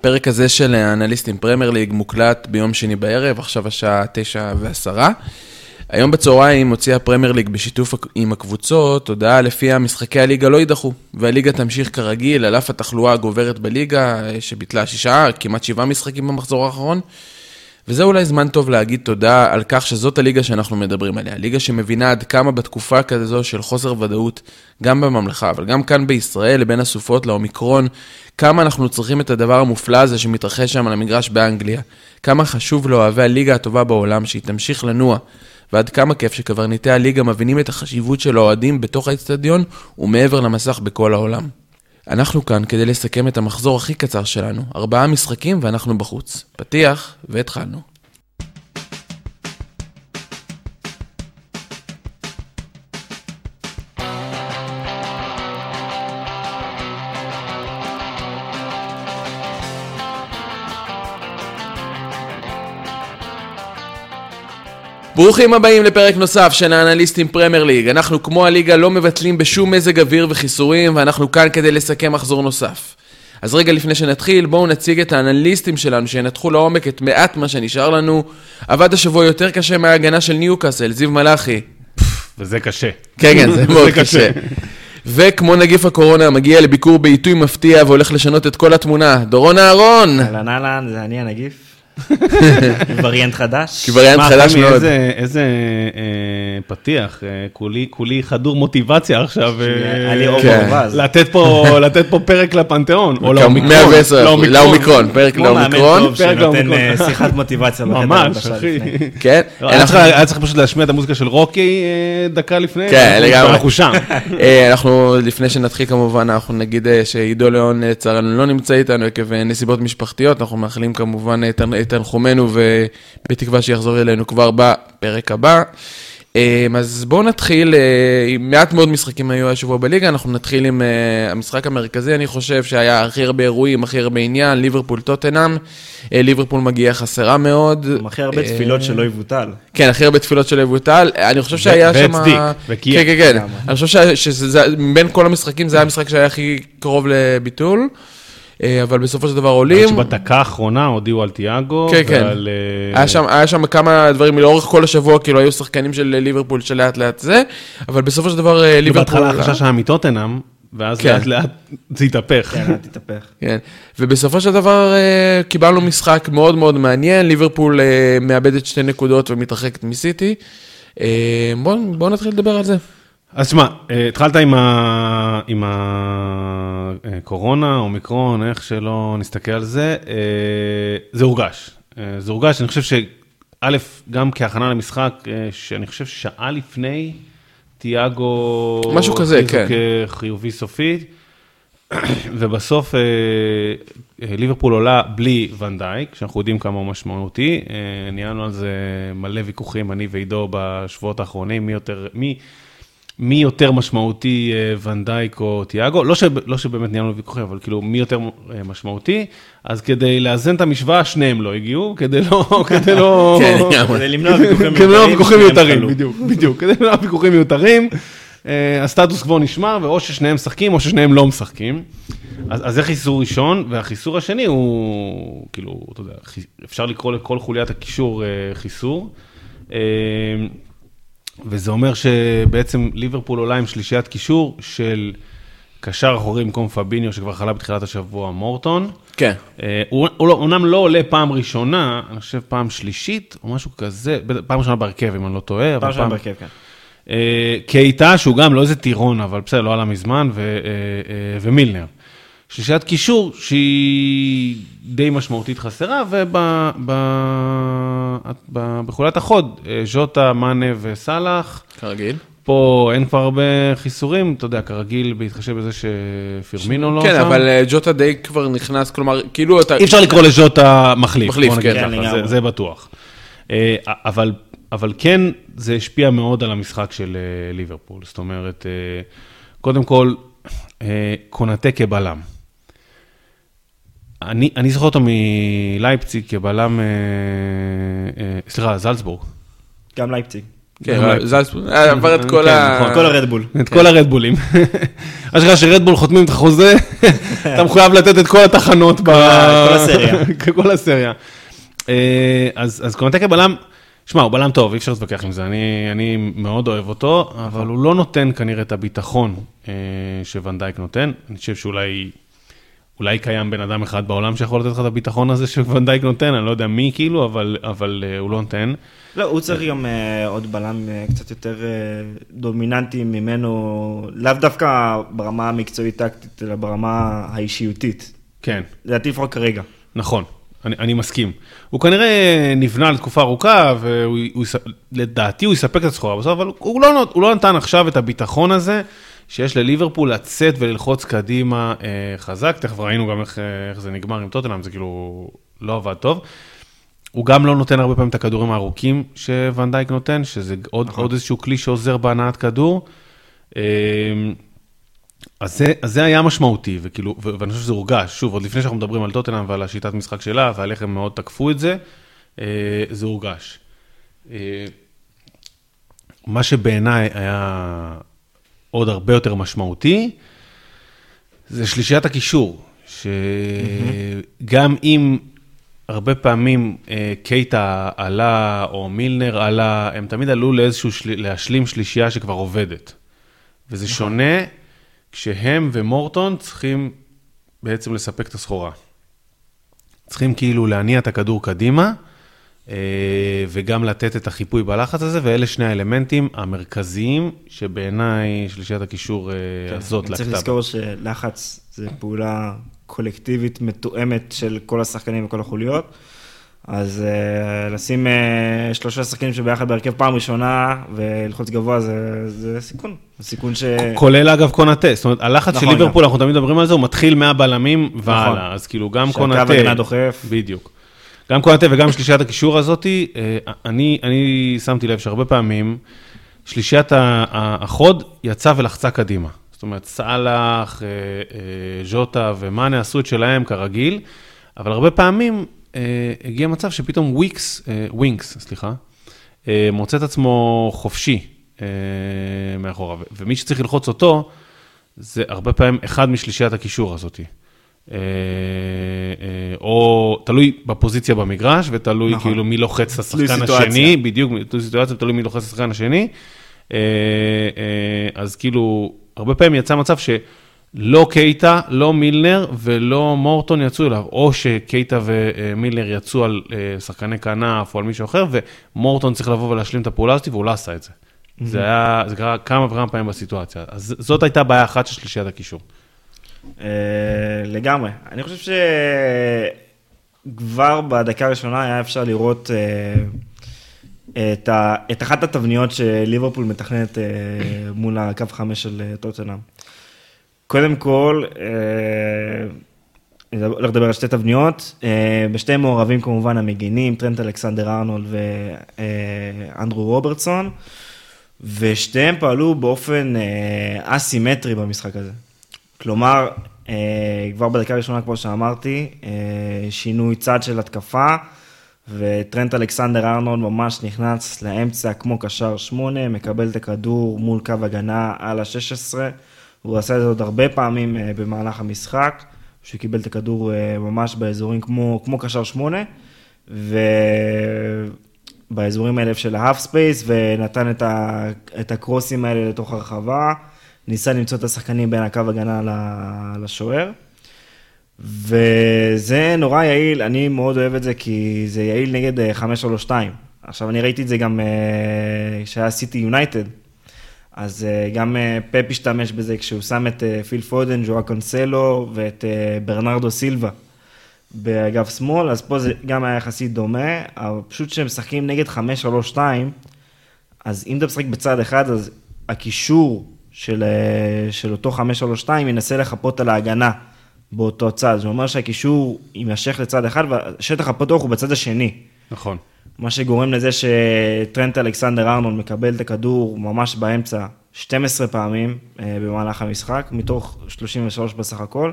הפרק הזה של האנליסטים פרמייר ליג מוקלט ביום שני בערב, עכשיו השעה תשע ועשרה. היום בצהריים הוציאה פרמייר ליג בשיתוף עם הקבוצות הודעה לפיה משחקי הליגה לא יידחו, והליגה תמשיך כרגיל על אף התחלואה הגוברת בליגה, שביטלה שישה, כמעט שבעה משחקים במחזור האחרון. וזה אולי זמן טוב להגיד תודה על כך שזאת הליגה שאנחנו מדברים עליה. ליגה שמבינה עד כמה בתקופה כזו של חוסר ודאות, גם בממלכה, אבל גם כאן בישראל, לבין הסופות לאומיקרון, כמה אנחנו צריכים את הדבר המופלא הזה שמתרחש שם על המגרש באנגליה. כמה חשוב לאוהבי הליגה הטובה בעולם, שהיא תמשיך לנוע. ועד כמה כיף שקברניטי הליגה מבינים את החשיבות של האוהדים בתוך האצטדיון ומעבר למסך בכל העולם. אנחנו כאן כדי לסכם את המחזור הכי קצר שלנו, ארבעה משחקים ואנחנו בחוץ. פתיח, והתחלנו. ברוכים הבאים לפרק נוסף של האנליסטים פרמייר ליג. אנחנו כמו הליגה לא מבטלים בשום מזג אוויר וחיסורים, ואנחנו כאן כדי לסכם מחזור נוסף. אז רגע לפני שנתחיל, בואו נציג את האנליסטים שלנו שינתחו לעומק את מעט מה שנשאר לנו. עבד השבוע יותר קשה מההגנה של ניוקאסל, זיו מלאכי. וזה קשה. כן, כן, זה מאוד קשה. וכמו נגיף הקורונה, מגיע לביקור בעיתוי מפתיע והולך לשנות את כל התמונה. דורון אהרון! אהלן אהלן, זה אני הנגיף. וריאנט חדש. וריאנט חדש מאוד. איזה, איזה אה, פתיח, אה, כולי, כולי חדור מוטיבציה עכשיו. היה אור כן. ברווז. לתת פה, לתת פה פרק לפנתיאון, או לאומיקרון. 110, לאומיקרון, פרק לאומיקרון. פרק שנותן לאומיקרון. אה, שיחת מוטיבציה. ממש, אחי. כן, לא, היה אנחנו- צריך- פשוט להשמיע את המוזיקה של רוקי אה, דקה לפני. כן, לגמרי. אנחנו שם. אה, אנחנו, לפני שנתחיל כמובן, אנחנו נגיד אה, שעידו ליאון אה, לצערנו לא נמצא איתנו עקב אה, נסיבות משפחתיות, אנחנו מאחלים כמובן את תנחומינו ובתקווה שיחזור אלינו כבר בפרק הבא. אה, אז בואו נתחיל, אה, מעט מאוד משחקים היו השבוע בליגה, אנחנו נתחיל עם אה, המשחק המרכזי, אני חושב שהיה הכי הרבה אירועים, הכי הרבה עניין, ליברפול טוטנאם. אה, ליברפול מגיעה חסרה מאוד. עם הכי הרבה תפילות שלא יבוטל. כן, הכי הרבה תפילות של יבוטל. אני חושב שהיה שם... והצדיק, וקיים. כן, כן, כן. אני חושב ש- שזה, מבין כל המשחקים זה היה המשחק שהיה הכי קרוב לביטול, אבל בסופו של דבר עולים. שבדקה האחרונה הודיעו על תיאגו. כן, כן. ועל, אה, היה שם, היה שם כמה דברים לאורך כל השבוע, כאילו היו שחקנים של ליברפול שלאט לאט זה, אבל בסופו של דבר אה, ליברפול... בהתחלה החשש היה מטוטנאם, ואז כן. לאט לאט זה התהפך. כן, אל תתהפך. כן, ובסופו של דבר אה, קיבלנו משחק מאוד מאוד מעניין, ליברפול אה, מאבדת שתי נקודות ומתרחקת מסיטי. אה, בואו בוא נתחיל לדבר על זה. אז שמע, אה, התחלת עם ה- עם הקורונה, אומיקרון, איך שלא נסתכל על זה, אה, זה הורגש. אה, זה הורגש, אני חושב שא', גם כהכנה למשחק, אה, שאני חושב ששעה לפני, תיאגו... משהו כזה, כן. כחיובי סופית, ובסוף אה, אה, ליברפול עולה בלי ונדייק, שאנחנו יודעים כמה הוא משמעותי. אה, ניהלנו על זה מלא ויכוחים, אני ועידו, בשבועות האחרונים, מי יותר, מי, מי יותר משמעותי, אה, ונדייק או תיאגו. לא, שב, לא שבאמת ניהלנו ויכוחים, אבל כאילו, מי יותר אה, משמעותי. אז כדי לאזן את המשוואה, שניהם לא הגיעו, כדי לא... כדי לא... כן. כדי למנוע ויכוחים מיותרים. בדיוק, בדיוק, כדי למנוע ויכוחים מיותרים. אה, הסטטוס קוו נשמר, ואו ששניהם משחקים או ששניהם לא משחקים. אז אז זה חיסור ראשון, והחיסור השני הוא, כאילו, אתה יודע, אפשר לקרוא לכל חוליית הקישור חיסור. וזה אומר שבעצם ליברפול עולה עם שלישיית קישור של קשר אחורי במקום פביניו, שכבר חלה בתחילת השבוע, מורטון. כן. אה, הוא הוא לא- אומנם לא עולה פעם ראשונה, אני חושב פעם שלישית או משהו כזה, פעם ראשונה בהרכב אם אני לא טועה, פעם ראשונה בהרכב, כן. אה, קייטה שהוא גם לא איזה טירון, אבל בסדר, לא עלה מזמן, ו, אה, ומילנר. שלישיית קישור שהיא די משמעותית חסרה, ובחוליית החוד, אה, ז'וטה, מאנה וסאלח. כרגיל. פה אין כבר הרבה חיסורים, אתה יודע, כרגיל, בהתחשב בזה שפירמינו לא כן, שם. אבל אה, ג'וטה די כבר נכנס, כלומר, כאילו אתה... אי אפשר לקרוא לז'וטה מחליף. מחליף, כן. כן, זה-. זה בטוח. אה, אבל, אבל כן, זה השפיע מאוד על המשחק של אה, ליברפול. זאת אומרת, אה, קודם כל, אה, קונאטה כבלם. אני, אני זוכר אותו מלייפציג כבלם, אה, אה, סליחה, זלצבורג. גם לייפציג. כן, זלצבורג, עבר את כל כן, ה... כל הרדבול. את כל הרדבולים. אשכרה שרדבול חותמים את החוזה, אתה מחויב לתת את כל התחנות. ב- כל הסריה. כל הסריה. אה, אז אז קונטה כבלם, שמע, הוא בלם טוב, אי אפשר להתווכח עם זה, אני אני מאוד אוהב אותו, אבל הוא לא נותן כנראה את הביטחון אה, שוונדייק נותן. אני חושב שאולי... אולי קיים בן אדם אחד בעולם שיכול לתת לך את הביטחון הזה שוונדייק נותן, אני לא יודע מי כאילו, אבל, אבל אה, הוא לא נותן. לא, הוא צריך גם אה, עוד בלם אה, קצת יותר אה, דומיננטי ממנו, לאו דווקא ברמה המקצועית-טקטית, אלא ברמה האישיותית. כן. לדעתי לפחות כרגע. נכון, אני, אני מסכים. הוא כנראה נבנה לתקופה ארוכה, ולדעתי הוא יספק את הסחורה בסוף, אבל הוא לא, הוא לא נתן עכשיו את הביטחון הזה שיש לליברפול לצאת וללחוץ קדימה אה, חזק. תכף ראינו גם איך, אה, איך זה נגמר עם טוטנאם, זה כאילו לא עבד טוב. הוא גם לא נותן הרבה פעמים את הכדורים הארוכים שוונדייק נותן, שזה עוד, נכון. עוד איזשהו כלי שעוזר בהנעת כדור. אה, אז זה, אז זה היה משמעותי, וכאילו, ו- ואני חושב שזה הורגש, שוב, עוד לפני שאנחנו מדברים על טוטנאם ועל השיטת משחק שלה, ועל איך הם מאוד תקפו את זה, אה, זה הורגש. אה, מה שבעיניי היה עוד הרבה יותר משמעותי, זה שלישיית הקישור, שגם אם הרבה פעמים אה, קייטה עלה או מילנר עלה, הם תמיד עלו לאיזשהו, של... להשלים שלישייה שכבר עובדת. וזה שונה כשהם ומורטון צריכים בעצם לספק את הסחורה. צריכים כאילו להניע את הכדור קדימה, וגם לתת את החיפוי בלחץ הזה, ואלה שני האלמנטים המרכזיים שבעיניי שלישיית הקישור אה, הזאת כן, צריך לקתה. בה. לזכור שלחץ זה פעולה קולקטיבית מתואמת של כל השחקנים וכל החוליות. אז uh, לשים uh, שלושה שחקנים שביחד בהרכב פעם ראשונה וללחוץ גבוה זה, זה סיכון. זה סיכון ש... כולל אגב קונאטה, זאת אומרת, הלחץ של נכון, ליברפול, אנחנו תמיד מדברים על זה, הוא מתחיל מהבלמים והלאה, אז כאילו גם שהקו קונאטה, הגנה דוחף. בדיוק. גם קונאטה וגם שלישיית הקישור הזאתי, אה, אני, אני שמתי לב שהרבה פעמים, שלישיית החוד יצאה ולחצה קדימה. זאת אומרת, סאלח, אה, אה, ז'וטה ומאנה עשו את שלהם כרגיל, אבל הרבה פעמים הגיע מצב שפתאום וויקס, ווינקס, סליחה, מוצא את עצמו חופשי אה, מאחורה, ו- ומי שצריך ללחוץ אותו, זה הרבה פעמים אחד משלישיית הקישור הזאתי. אה, אה, או תלוי בפוזיציה במגרש, ותלוי נכון. כאילו מי לוחץ את השחקן. השני, בדיוק, תלוי סיטואציה, תלוי מי לוחץ את השחקן השני. אה, אז כאילו, הרבה פעמים יצא מצב שלא קייטה, לא מילנר ולא מורטון יצאו אליו, או שקייטה ומילנר יצאו על שחקני כנף או על מישהו אחר, ומורטון צריך לבוא ולהשלים את הפעולה הזאת, והוא לא עשה את זה. זה היה, זה קרה כמה וכמה פעמים בסיטואציה. אז זאת הייתה בעיה אחת של שלישיית הקישור. אה, לגמרי. אני חושב שכבר בדקה הראשונה היה אפשר לראות אה, את. את אחת התבניות שליברפול מתכננת אה, מול הקו חמש של טוטנאם. קודם כל, אני הולך לדבר על שתי תבניות, בשתיהם מעורבים כמובן המגינים, טרנט אלכסנדר ארנולד ואנדרו רוברטסון, ושתיהם פעלו באופן אסימטרי במשחק הזה. כלומר, אה, כבר בדקה הראשונה, כמו שאמרתי, אה, שינוי צד של התקפה, וטרנט אלכסנדר ארנולד ממש נכנס לאמצע כמו קשר שמונה, מקבל את הכדור מול קו הגנה על ה-16, והוא עשה את זה עוד הרבה פעמים אה, במהלך המשחק, שהוא קיבל את הכדור ממש באזורים כמו, כמו קשר שמונה, ובאזורים האלה של ה half space, ונתן את, ה, את הקרוסים האלה לתוך הרחבה, ניסה למצוא את השחקנים בין הקו הגנה לשוער. וזה נורא יעיל, אני מאוד אוהב את זה, כי זה יעיל נגד אה, 5-3-2. עכשיו, אני ראיתי את זה גם אה, כשהיה סיטי יונייטד. אז אה, גם אה, פפ השתמש בזה כשהוא שם את אה, פיל פודן, ג'ואה קונסלו ואת אה, ברנרדו סילבה באגף שמאל, אז פה זה גם היה יחסית דומה, אבל פשוט כשהם משחקים נגד 5-3-2, אז אם אתה משחק בצד אחד, אז הקישור של, אה, של אותו 5-3-2 ינסה לחפות על ההגנה באותו צד. זה אומר שהקישור יימשך לצד אחד, והשטח הפתוח הוא בצד השני. נכון. מה שגורם לזה שטרנט אלכסנדר ארנולד מקבל את הכדור ממש באמצע 12 פעמים אה, במהלך המשחק, מתוך 33 בסך הכל,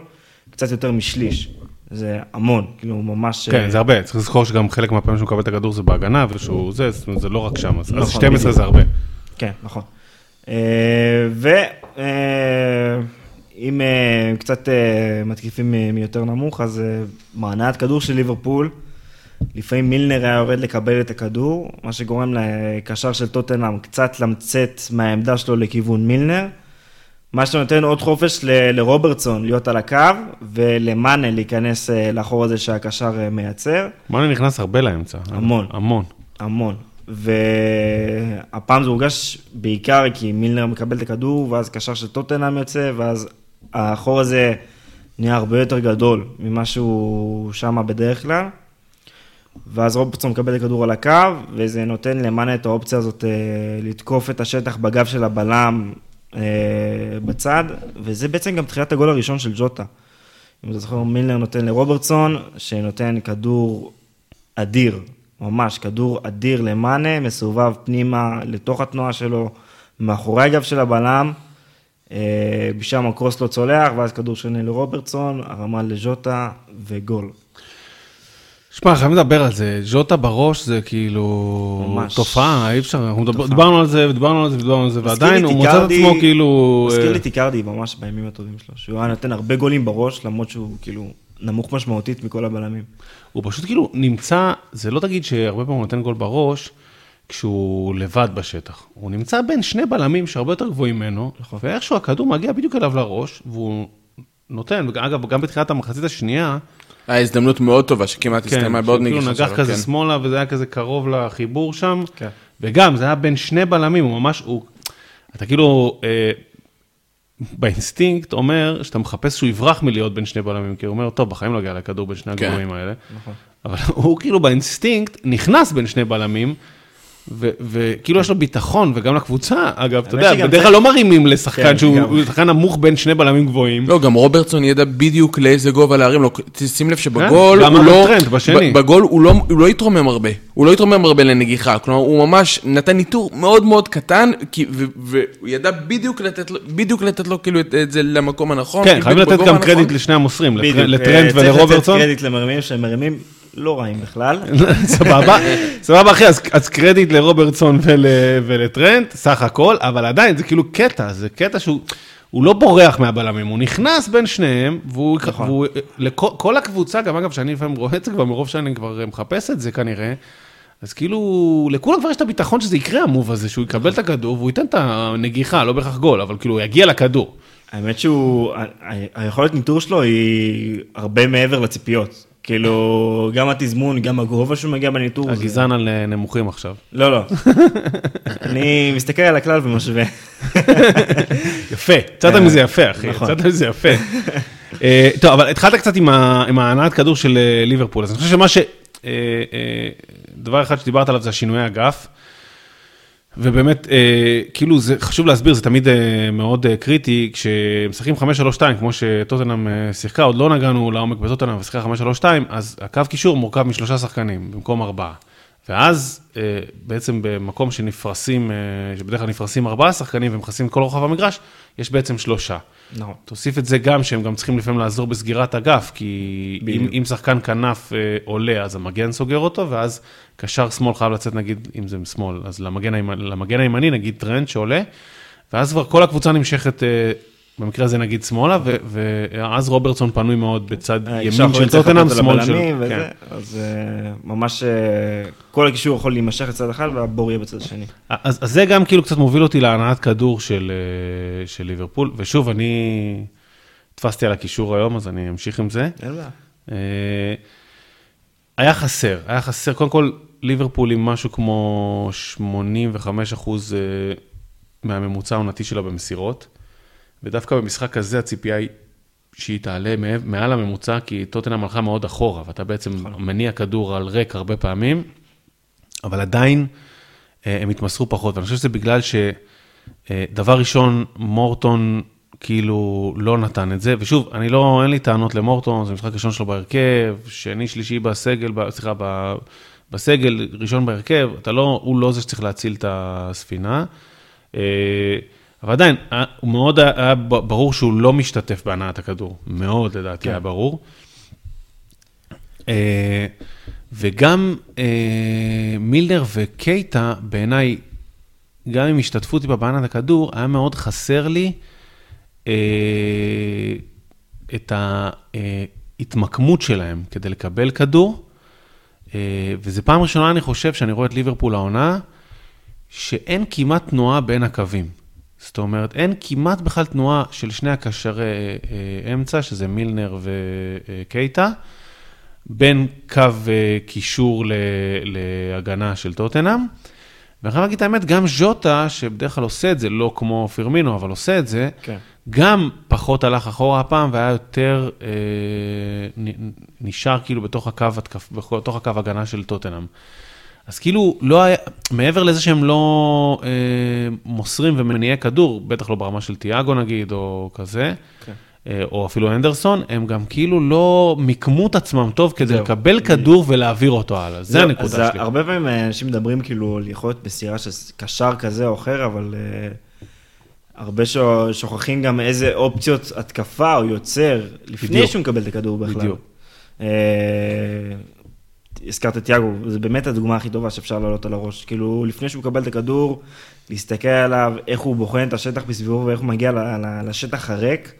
קצת יותר משליש. זה המון, כאילו ממש... כן, אה, זה הרבה, צריך לזכור שגם חלק מהפעמים שהוא מקבל את הכדור זה בהגנה, ושהוא זה, זאת אומרת, זה לא רק שם, אז אז נכון, 12 בדיוק. זה הרבה. כן, נכון. ואם קצת אה, מתקיפים מ- מיותר נמוך, אז אה, מהנעת כדור של ליברפול, לפעמים מילנר היה יורד לקבל את הכדור, מה שגורם לקשר של טוטנאם קצת למצאת מהעמדה שלו לכיוון מילנר. מה שנותן עוד חופש ל- לרוברטסון להיות על הקו, ולמאנה להיכנס אה, לאחור הזה שהקשר אה, מייצר. מאנה נכנס הרבה לאמצע. המון. המון. המון. והפעם זה הורגש בעיקר כי מילנר מקבל את הכדור, ואז קשר של טוטנאם יוצא, ואז החור הזה נהיה הרבה יותר גדול ממה שהוא שם בדרך כלל. ואז רוברטסון מקבל את הכדור על הקו, וזה נותן למאנה את האופציה הזאת אה, לתקוף את השטח בגב של הבלם אה, בצד, וזה בעצם גם תחילת הגול הראשון של ג'וטה. אם אתה זוכר, מילנר נותן לרוברטסון, שנותן כדור אדיר, ממש כדור אדיר למאנה, מסובב פנימה לתוך התנועה שלו, מאחורי הגב של הבלם, אה, משם הקרוס לא צולח, ואז כדור שני לרוברטסון, הרמה לז'וטה וגול. שמע, חייבים לדבר על זה, ז'וטה בראש זה כאילו ממש. תופעה, אי אפשר, אנחנו תופעה. דיברנו על זה ודיברנו על זה ודיברנו על זה, ועדיין הוא מוצא את עצמו כאילו... מזכיר אה, לי טיקרדי ממש בימים הטובים שלו, שהוא היה נותן הרבה גולים בראש, למרות שהוא כאילו נמוך משמעותית מכל הבלמים. הוא פשוט כאילו נמצא, זה לא תגיד שהרבה פעמים הוא נותן גול בראש, כשהוא לבד בשטח. הוא נמצא בין שני בלמים שהרבה יותר גבוהים ממנו, נכון. ואיכשהו הכדור מגיע בדיוק אליו לראש, והוא נותן, ואגב, גם בתחילת המחצית השנייה, היה הזדמנות מאוד טובה שכמעט הסתיימה בעוד שכאילו נגיחה נגח שלו, כזה כן. שמאלה, וזה היה כזה קרוב לחיבור שם, כן. וגם, זה היה בין שני בלמים, הוא ממש, הוא, אתה כאילו, אה, באינסטינקט אומר שאתה מחפש שהוא יברח מלהיות בין שני בלמים, כי הוא אומר, טוב, בחיים לא יגיע לכדור בין שני כן. הגורמים האלה. נכון. אבל הוא כאילו באינסטינקט נכנס בין שני בלמים, וכאילו יש לו ביטחון, וגם לקבוצה, אגב, אתה יודע, בדרך כלל לא מרימים לשחקן כן, שהוא שחקן נמוך בין שני בלמים גבוהים. לא, גם רוברטסון ידע בדיוק לאיזה גובה להרים לו. שים לב שבגול כן, גם הוא לא... בגול הוא לא, לא התרומם הרבה. הוא לא התרומם הרבה לנגיחה. כלומר, הוא ממש נתן ניתור מאוד מאוד קטן, והוא ידע בדיוק לתת לו, כאילו את, זה למקום הנכון. כן, חייבים לתת גם. קרדיט לשני המוסרים, לטר- בדיוק, לטרנט אה, צריך לתת ולרוברטסון. קרדיט למרימים שהם מרימים לא רעים בכלל. סבבה, סבבה אחי, אז, אז קרדיט לרוברטסון ול, ולטרנט, סך הכל, אבל עדיין זה כאילו קטע, זה קטע שהוא הוא לא בורח מהבלמים, הוא נכנס בין שניהם, והוא, נכון. והוא לכל, כל הקבוצה, גם אגב, שאני לפעמים רואה את זה כבר, מרוב שאני כבר מחפש את זה כנראה, אז כאילו, לכולם כבר יש את הביטחון שזה יקרה המוב הזה, שהוא יקבל את הכדור והוא ייתן את הנגיחה, לא בהכרח גול, אבל כאילו, הוא יגיע לכדור. האמת שהוא, היכולת ניטור שלו היא הרבה מעבר לציפיות. כאילו, גם התזמון, גם הגובה שהוא מגיע בניטור. זה- הגזען על אה, נמוכים עכשיו. לא, לא. אני מסתכל על הכלל ומשווה. יפה, יצאת מזה יפה, אחי, נכון. יצאת מזה יפה. אה, טוב, אבל התחלת קצת עם ההנעת כדור של אה, ליברפול, אז אני חושב שמה ש... דבר אחד שדיברת עליו זה השינויי אגף. ובאמת, אה, כאילו, זה חשוב להסביר, זה תמיד אה, מאוד אה, קריטי, כשמשחקים 5-3-2, כמו שטוטנאם אה, שיחקה, עוד לא נגענו לעומק בטוטנאם, ושיחקה 5-3-2, אז הקו קישור מורכב משלושה שחקנים, במקום ארבעה. ואז אה, בעצם במקום שנפרסים, אה, שבדרך כלל נפרסים ארבעה שחקנים ומכסים כל רוחב המגרש, יש בעצם שלושה. נכון. תוסיף את זה גם שהם גם צריכים לפעמים לעזור בסגירת אגף, כי אם. אם שחקן כנף אה, עולה, אז המגן סוגר אותו, ואז קשר שמאל חייב לצאת, נגיד, אם זה שמאל, אז למגן, למגן הימני, נגיד טרנט שעולה, ואז כבר כל הקבוצה נמשכת, במקרה הזה נגיד שמאלה, ואז רוברטסון פנוי מאוד בצד אה, ימין של טוטנאם, שמאל של... לבלמים וזה, כן. אז אה, ממש אה, כל הקישור יכול להימשך לצד אחד והבור יהיה בצד השני. אז, זה גם כאילו קצת מוביל אותי להנעת כדור של, ליברפול, ושוב, אני תפסתי על הקישור היום, אז אני אמשיך עם זה. אין בעיה. היה חסר, היה חסר, קודם כל, ליברפול עם משהו כמו 85 אחוז מהממוצע העונתי שלה במסירות, ודווקא במשחק הזה הציפייה היא שהיא תעלה מעל הממוצע, כי טוטנאם הלכה מאוד אחורה, ואתה בעצם מניע כדור על ריק הרבה פעמים, אבל עדיין אה, הם התמסרו פחות, ואני חושב שזה בגלל שדבר ראשון, מורטון כאילו לא נתן את זה, ושוב, אני לא, אין לי טענות למורטון, זה משחק ראשון שלו בהרכב, שני, שלישי בסגל, סליחה, ב- בסגל, ראשון בהרכב, אתה לא, הוא לא זה שצריך להציל את הספינה. אה, אבל עדיין, היה- הוא מאוד היה ברור שהוא לא משתתף בהנעת הכדור, מאוד לדעתי היה ברור. אה, וגם אה, מילנר וקייטה, בעיניי, גם עם השתתפות טיפה בענת הכדור, היה מאוד חסר לי אה, את ההתמקמות שלהם כדי לקבל כדור. אה, וזו פעם ראשונה, אני חושב, שאני רואה את ליברפול העונה, שאין כמעט תנועה בין הקווים. זאת אומרת, אין כמעט בכלל תנועה של שני הקשרי אה, אמצע, שזה מילנר וקייטה, בין קו אה, קישור להגנה של טוטנאם. ואני חייב להגיד את האמת, גם ז'וטה, שבדרך כלל עושה את זה, לא כמו פירמינו, אבל עושה את זה, כן. גם פחות הלך אחורה הפעם והיה יותר אה, נשאר כאילו בתוך הקו, בתוך הקו הגנה של טוטנאם. אז כאילו, לא היה, מעבר לזה שהם לא אה, מוסרים ומניעי כדור, בטח לא ברמה של תיאגו נגיד, או כזה, כן. אה, או אפילו אנדרסון, הם גם כאילו לא מיקמו את עצמם טוב כדי זהו. לקבל כדור ולהעביר אותו הלאה. זה זהו, הנקודה אז שלי. הרבה פעמים אה, אנשים מדברים כאילו על יכולת מסירה של קשר כזה או אחר, אבל אה, הרבה שו- שוכחים גם איזה אופציות התקפה הוא יוצר לפני בדיוק. שהוא מקבל את הכדור בכלל. בדיוק. הזכרת את תיאגו, זו באמת הדוגמה הכי טובה שאפשר לעלות על הראש. כאילו, לפני שהוא מקבל את הכדור, להסתכל עליו, איך הוא בוחן את השטח מסביבו ואיך הוא מגיע לשטח הריק,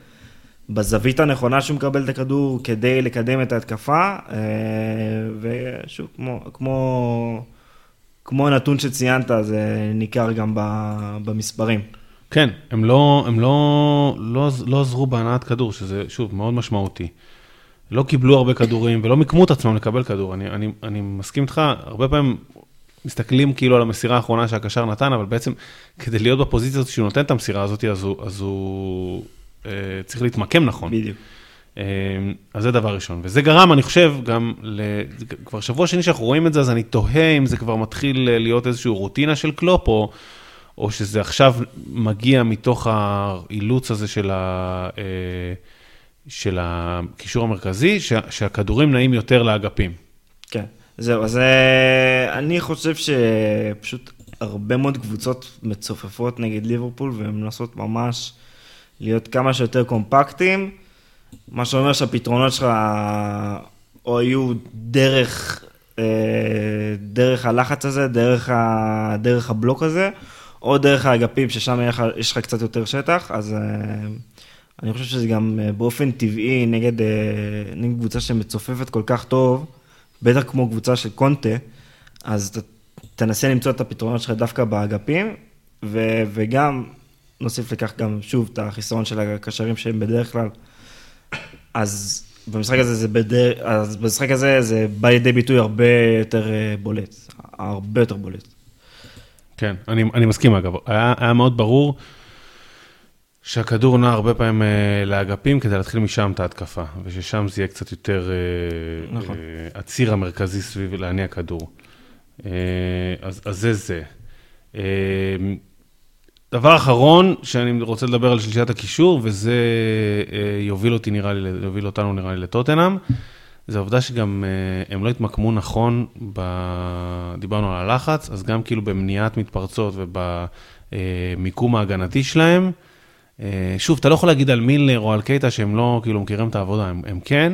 בזווית הנכונה שהוא מקבל את הכדור כדי לקדם את ההתקפה, אה, ושוב, כמו, כמו, כמו הנתון שציינת, זה ניכר גם במספרים. כן, הם לא, הם לא, לא, לא עזרו בהנעת כדור, שזה שוב מאוד משמעותי. לא קיבלו הרבה כדורים ולא מיקמו את עצמם לקבל כדור. אני, אני, אני מסכים איתך, הרבה פעמים מסתכלים כאילו על המסירה האחרונה שהקשר נתן, אבל בעצם כדי להיות בפוזיציה הזאת שהוא נותן את המסירה הזאת, אז הוא, אז הוא אה, צריך להתמקם נכון. בדיוק. אה, אז זה דבר ראשון. וזה גרם, אני חושב, גם, ל... כבר שבוע שני שאנחנו רואים את זה, אז אני תוהה אם זה כבר מתחיל אה, להיות איזושהי רוטינה של קלופ, או, או שזה עכשיו מגיע מתוך האילוץ הזה של, ה... אה, של הקישור המרכזי, שה... שהכדורים נעים יותר לאגפים. כן, זהו, אז אה, אני חושב שפשוט הרבה מאוד קבוצות מצופפות נגד ליברפול והן מנסות ממש להיות כמה שיותר קומפקטיים, מה שאומר שהפתרונות שלך או יהיו דרך, אה, דרך הלחץ הזה, דרך, ה, דרך הבלוק הזה, או דרך האגפים ששם יש לך קצת יותר שטח, אז אה, אני חושב שזה גם אה, באופן טבעי נגד, אה, נגד קבוצה שמצופפת כל כך טוב, בטח כמו קבוצה של קונטה, אז ת, תנסה למצוא את הפתרונות שלך דווקא באגפים, ו, וגם נוסיף לכך גם שוב את החיסרון של הקשרים שהם בדרך כלל. אז במשחק הזה זה בדרך, אז במשחק הזה זה בא לידי ביטוי הרבה יותר אה, בולט, הרבה יותר בולט. כן, אני, אני מסכים אגב. היה, היה מאוד ברור שהכדור נע הרבה פעמים אה, לאגפים כדי להתחיל משם את ההתקפה, וששם זה יהיה קצת יותר אה, נכון. אה, הציר המרכזי סביב להניע כדור. אז, אז זה זה. דבר אחרון שאני רוצה לדבר על שלישת הקישור, וזה יוביל אותי נראה לי, יוביל אותנו נראה לי לטוטנאם. זה העובדה שגם הם לא התמקמו נכון, ב... דיברנו על הלחץ, אז גם כאילו במניעת מתפרצות ובמיקום ההגנתי שלהם. אה, שוב, אתה לא יכול להגיד על מילנר או על קייטה שהם לא כאילו מכירים את העבודה, הם, הם כן,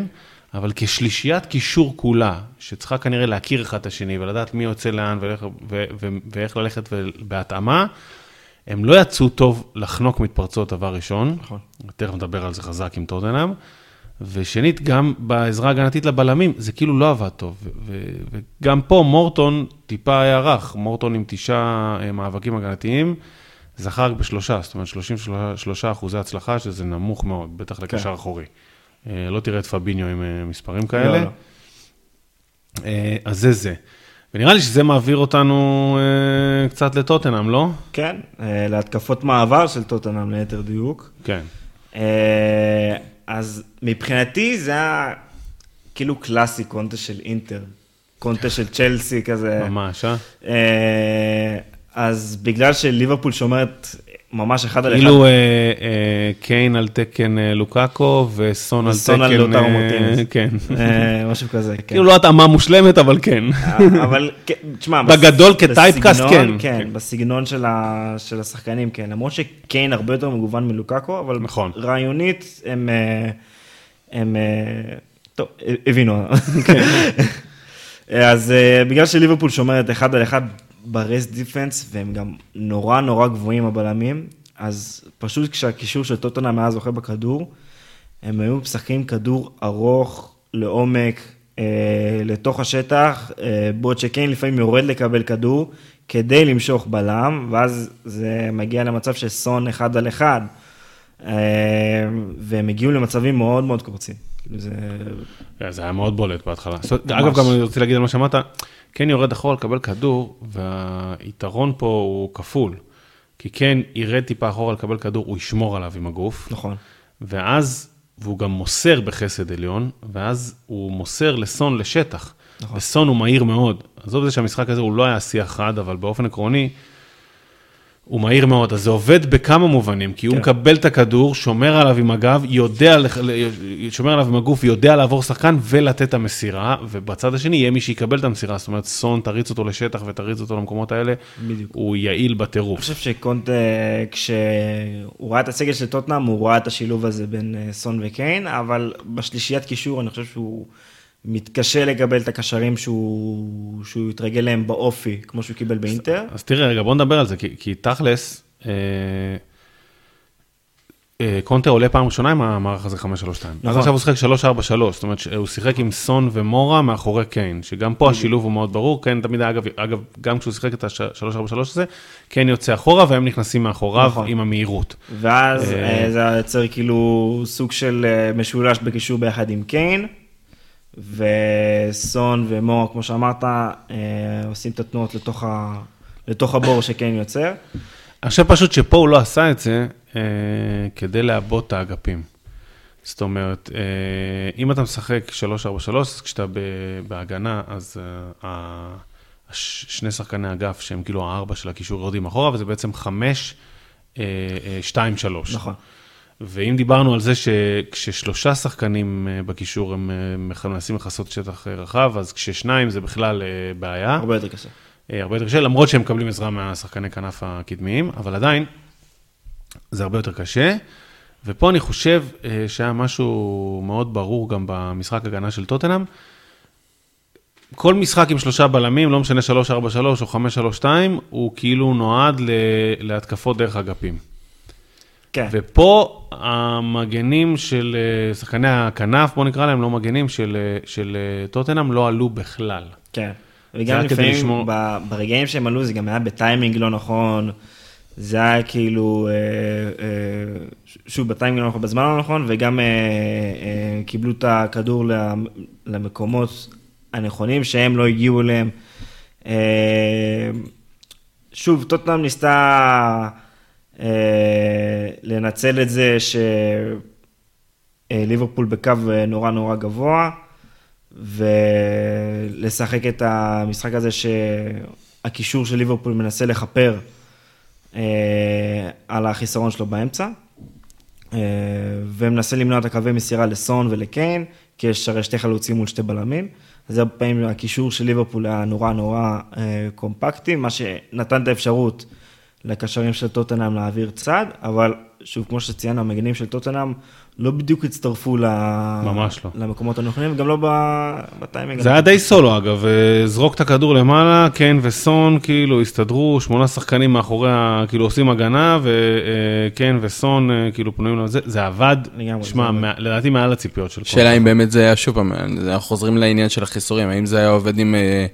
אבל כשלישיית קישור כולה, שצריכה כנראה להכיר אחד את השני ולדעת מי יוצא לאן ואיך, ואיך ללכת בהתאמה, הם לא יצאו טוב לחנוק מתפרצות דבר ראשון. נכון. תכף נדבר על זה חזק עם טוטנאם. ושנית, גם בעזרה ההגנתית לבלמים, זה כאילו לא עבד טוב. וגם פה מורטון טיפה היה רך, מורטון עם תשעה אה, מאבקים הגנתיים, זכה רק בשלושה, זאת אומרת 33 אחוזי הצלחה, שזה נמוך מאוד, בטח לקשר אחורי. אה, לא תראה את פביניו עם אה, מספרים כאלה. לא, לא. אה, אז זה זה. ונראה לי שזה מעביר אותנו אה, קצת לטוטנאם, לא? כן, אה, להתקפות מעבר של טוטנאם ליתר דיוק. כן. אה, אז מבחינתי זה היה כאילו קלאסי קונטה של אינטר, קונטה של צ'לסי כזה. ממש, אה? אה, אז בגלל שליברפול שומרת ממש אחד על אחד, כאילו קיין על תקן אה, לוקאקו וסון על וסון על תקן... לוטרו אה, מרטינז. כן. משהו כזה, כן. כאילו לא התאמה מושלמת, אבל כן. אבל כן, תשמע, בגדול כטייפקאסט, כן. כן, בסגנון של השחקנים, כן. למרות שקיין הרבה יותר מגוון מלוקאקו, אבל נכון. רעיונית הם, הם, טוב, הבינו. אז אה, בגלל שליברפול שומרת אחד על אחד ברסט דיפנס, והם גם נורא נורא גבוהים הבלמים, אז פשוט כשהקישור של טוטנאם היה זוכה בכדור, הם היו משחקים כדור ארוך, לעומק, אה, לתוך השטח, אה, בעוד שקיין לפעמים יורד לקבל כדור כדי למשוך בלם, ואז זה מגיע למצב של סון אחד על אחד, אה, והם הגיעו למצבים מאוד מאוד קורצים. זה... זה היה מאוד בולט בהתחלה. אגב, גם אני רוצה להגיד על מה שאמרת, כן יורד אחורה לקבל כדור, והיתרון פה הוא כפול. כי כן ירד טיפה אחורה לקבל כדור, הוא ישמור עליו עם הגוף. נכון. ואז, והוא גם מוסר בחסד עליון, ואז הוא מוסר לסון לשטח. נכון. וסון הוא מהיר מאוד. עזוב את זה שהמשחק הזה הוא לא היה שיח חד, אבל באופן עקרוני, הוא מהיר מאוד, אז זה עובד בכמה מובנים, כי הוא כן. מקבל את הכדור, שומר עליו עם הגב, יודע, שומר עליו עם הגוף, יודע לעבור שחקן ולתת את המסירה, ובצד השני יהיה מי שיקבל את המסירה, זאת אומרת, סון תריץ אותו לשטח ותריץ אותו למקומות האלה, בדיוק. הוא יעיל אני בטירוף. חושב שקונט, אה, כשהוא ראה את הסגל של טוטנאם, הוא ראה את השילוב הזה בין אה, סון וקיין, אבל בשלישיית קישור אני חושב שהוא מתקשה לקבל את הקשרים שהוא, שהוא התרגל להם באופי, כמו שהוא קיבל באינטר. אז תראה, רגע, בוא נדבר על זה, כי, כי תכלס, אה, אה, קונטה עולה פעם ראשונה עם המערך הזה 5-3-2. אז נכון. עכשיו הוא שיחק 3-4-3, זאת אומרת שהוא שיחק עם סון ומורה מאחורי קיין, שגם פה השילוב הוא מאוד ברור, קיין תמיד אגב, אגב, גם כשהוא שיחק את ה-3-4-3 הזה, קיין יוצא אחורה והם נכנסים מאחוריו נכון. עם המהירות. ואז אה, אה, זה יוצר כאילו סוג של אה, משולש בקישור ביחד עם קיין, וסון ומור, כמו שאמרת, אה, עושים את התנועות לתוך, ה, לתוך הבור שקיין יוצר. אני חושב פשוט שפה הוא לא עשה את זה אה, כדי לעבות את האגפים. זאת אומרת, אה, אם אתה משחק 3-4-3, אז כשאתה בהגנה, אז אה, שני שחקני אגף שהם כאילו הארבע של הקישור יורדים אחורה, וזה בעצם 5, 2-3. נכון. ואם דיברנו על זה שכששלושה שחקנים אה, בקישור הם אה, מנסים לכסות שטח אה, רחב, אז כששניים זה בכלל בעיה. הרבה יותר קשה. הרבה יותר קשה, למרות שהם מקבלים עזרה מהשחקני כנף הקדמיים, אבל עדיין, זה הרבה יותר קשה. ופה אני חושב שהיה משהו מאוד ברור גם במשחק הגנה של טוטנאם. כל משחק עם שלושה בלמים, לא משנה 3-4-3 או 5-3-2, הוא כאילו נועד להתקפות דרך אגפים. כן, ופה המגנים של אה, שחקני הכנף, בוא נקרא להם, לא מגנים, של, אה, של אה, טוטנאם, לא עלו בכלל. כן. וגם לפעמים לשמור- ב- ברגעים שהם עלו זה גם היה בטיימינג לא נכון. זה היה כאילו, אה, אה, שוב, בטיימינג לא נכון, בזמן לא נכון, וגם אה, אה, קיבלו את הכדור למ- למקומות הנכונים שהם לא הגיעו אליהם. אה, שוב, טוטנאם ניסתה לנצל את זה שליברפול בקו אה, נורא נורא גבוה, ולשחק את המשחק הזה שהקישור של ליברפול מנסה לכפר אה, על החיסרון שלו באמצע, אה, ומנסה למנוע את הקווי מסירה לסון ולקיין, כי יש הרי שתי חלוצים מול שתי בלמים. אז הרבה פעמים הקישור של ליברפול היה נורא נורא אה, קומפקטי, מה שנתן את האפשרות לקשרים של טוטנאם להעביר צד, אבל שוב, כמו שציינו, המגנים של טוטנאם לא בדיוק הצטרפו ל... ממש לא. למקומות הנכונים, וגם לא ב- בטיימינג. זה היה די סולו אגב, אה, זרוק את הכדור למעלה, קיין וסון כאילו הסתדרו, שמונה שחקנים מאחורי, כאילו עושים הגנה, וקיין וסון אה, כאילו פנויים לזה, זה עבד, לגמרי, שמע. מה- לדעתי מעל הציפיות של כל שאלה. אם באמת זה היה, שוב פעם, אנחנו חוזרים לעניין של החיסורים, האם זה היה עובד עם אה,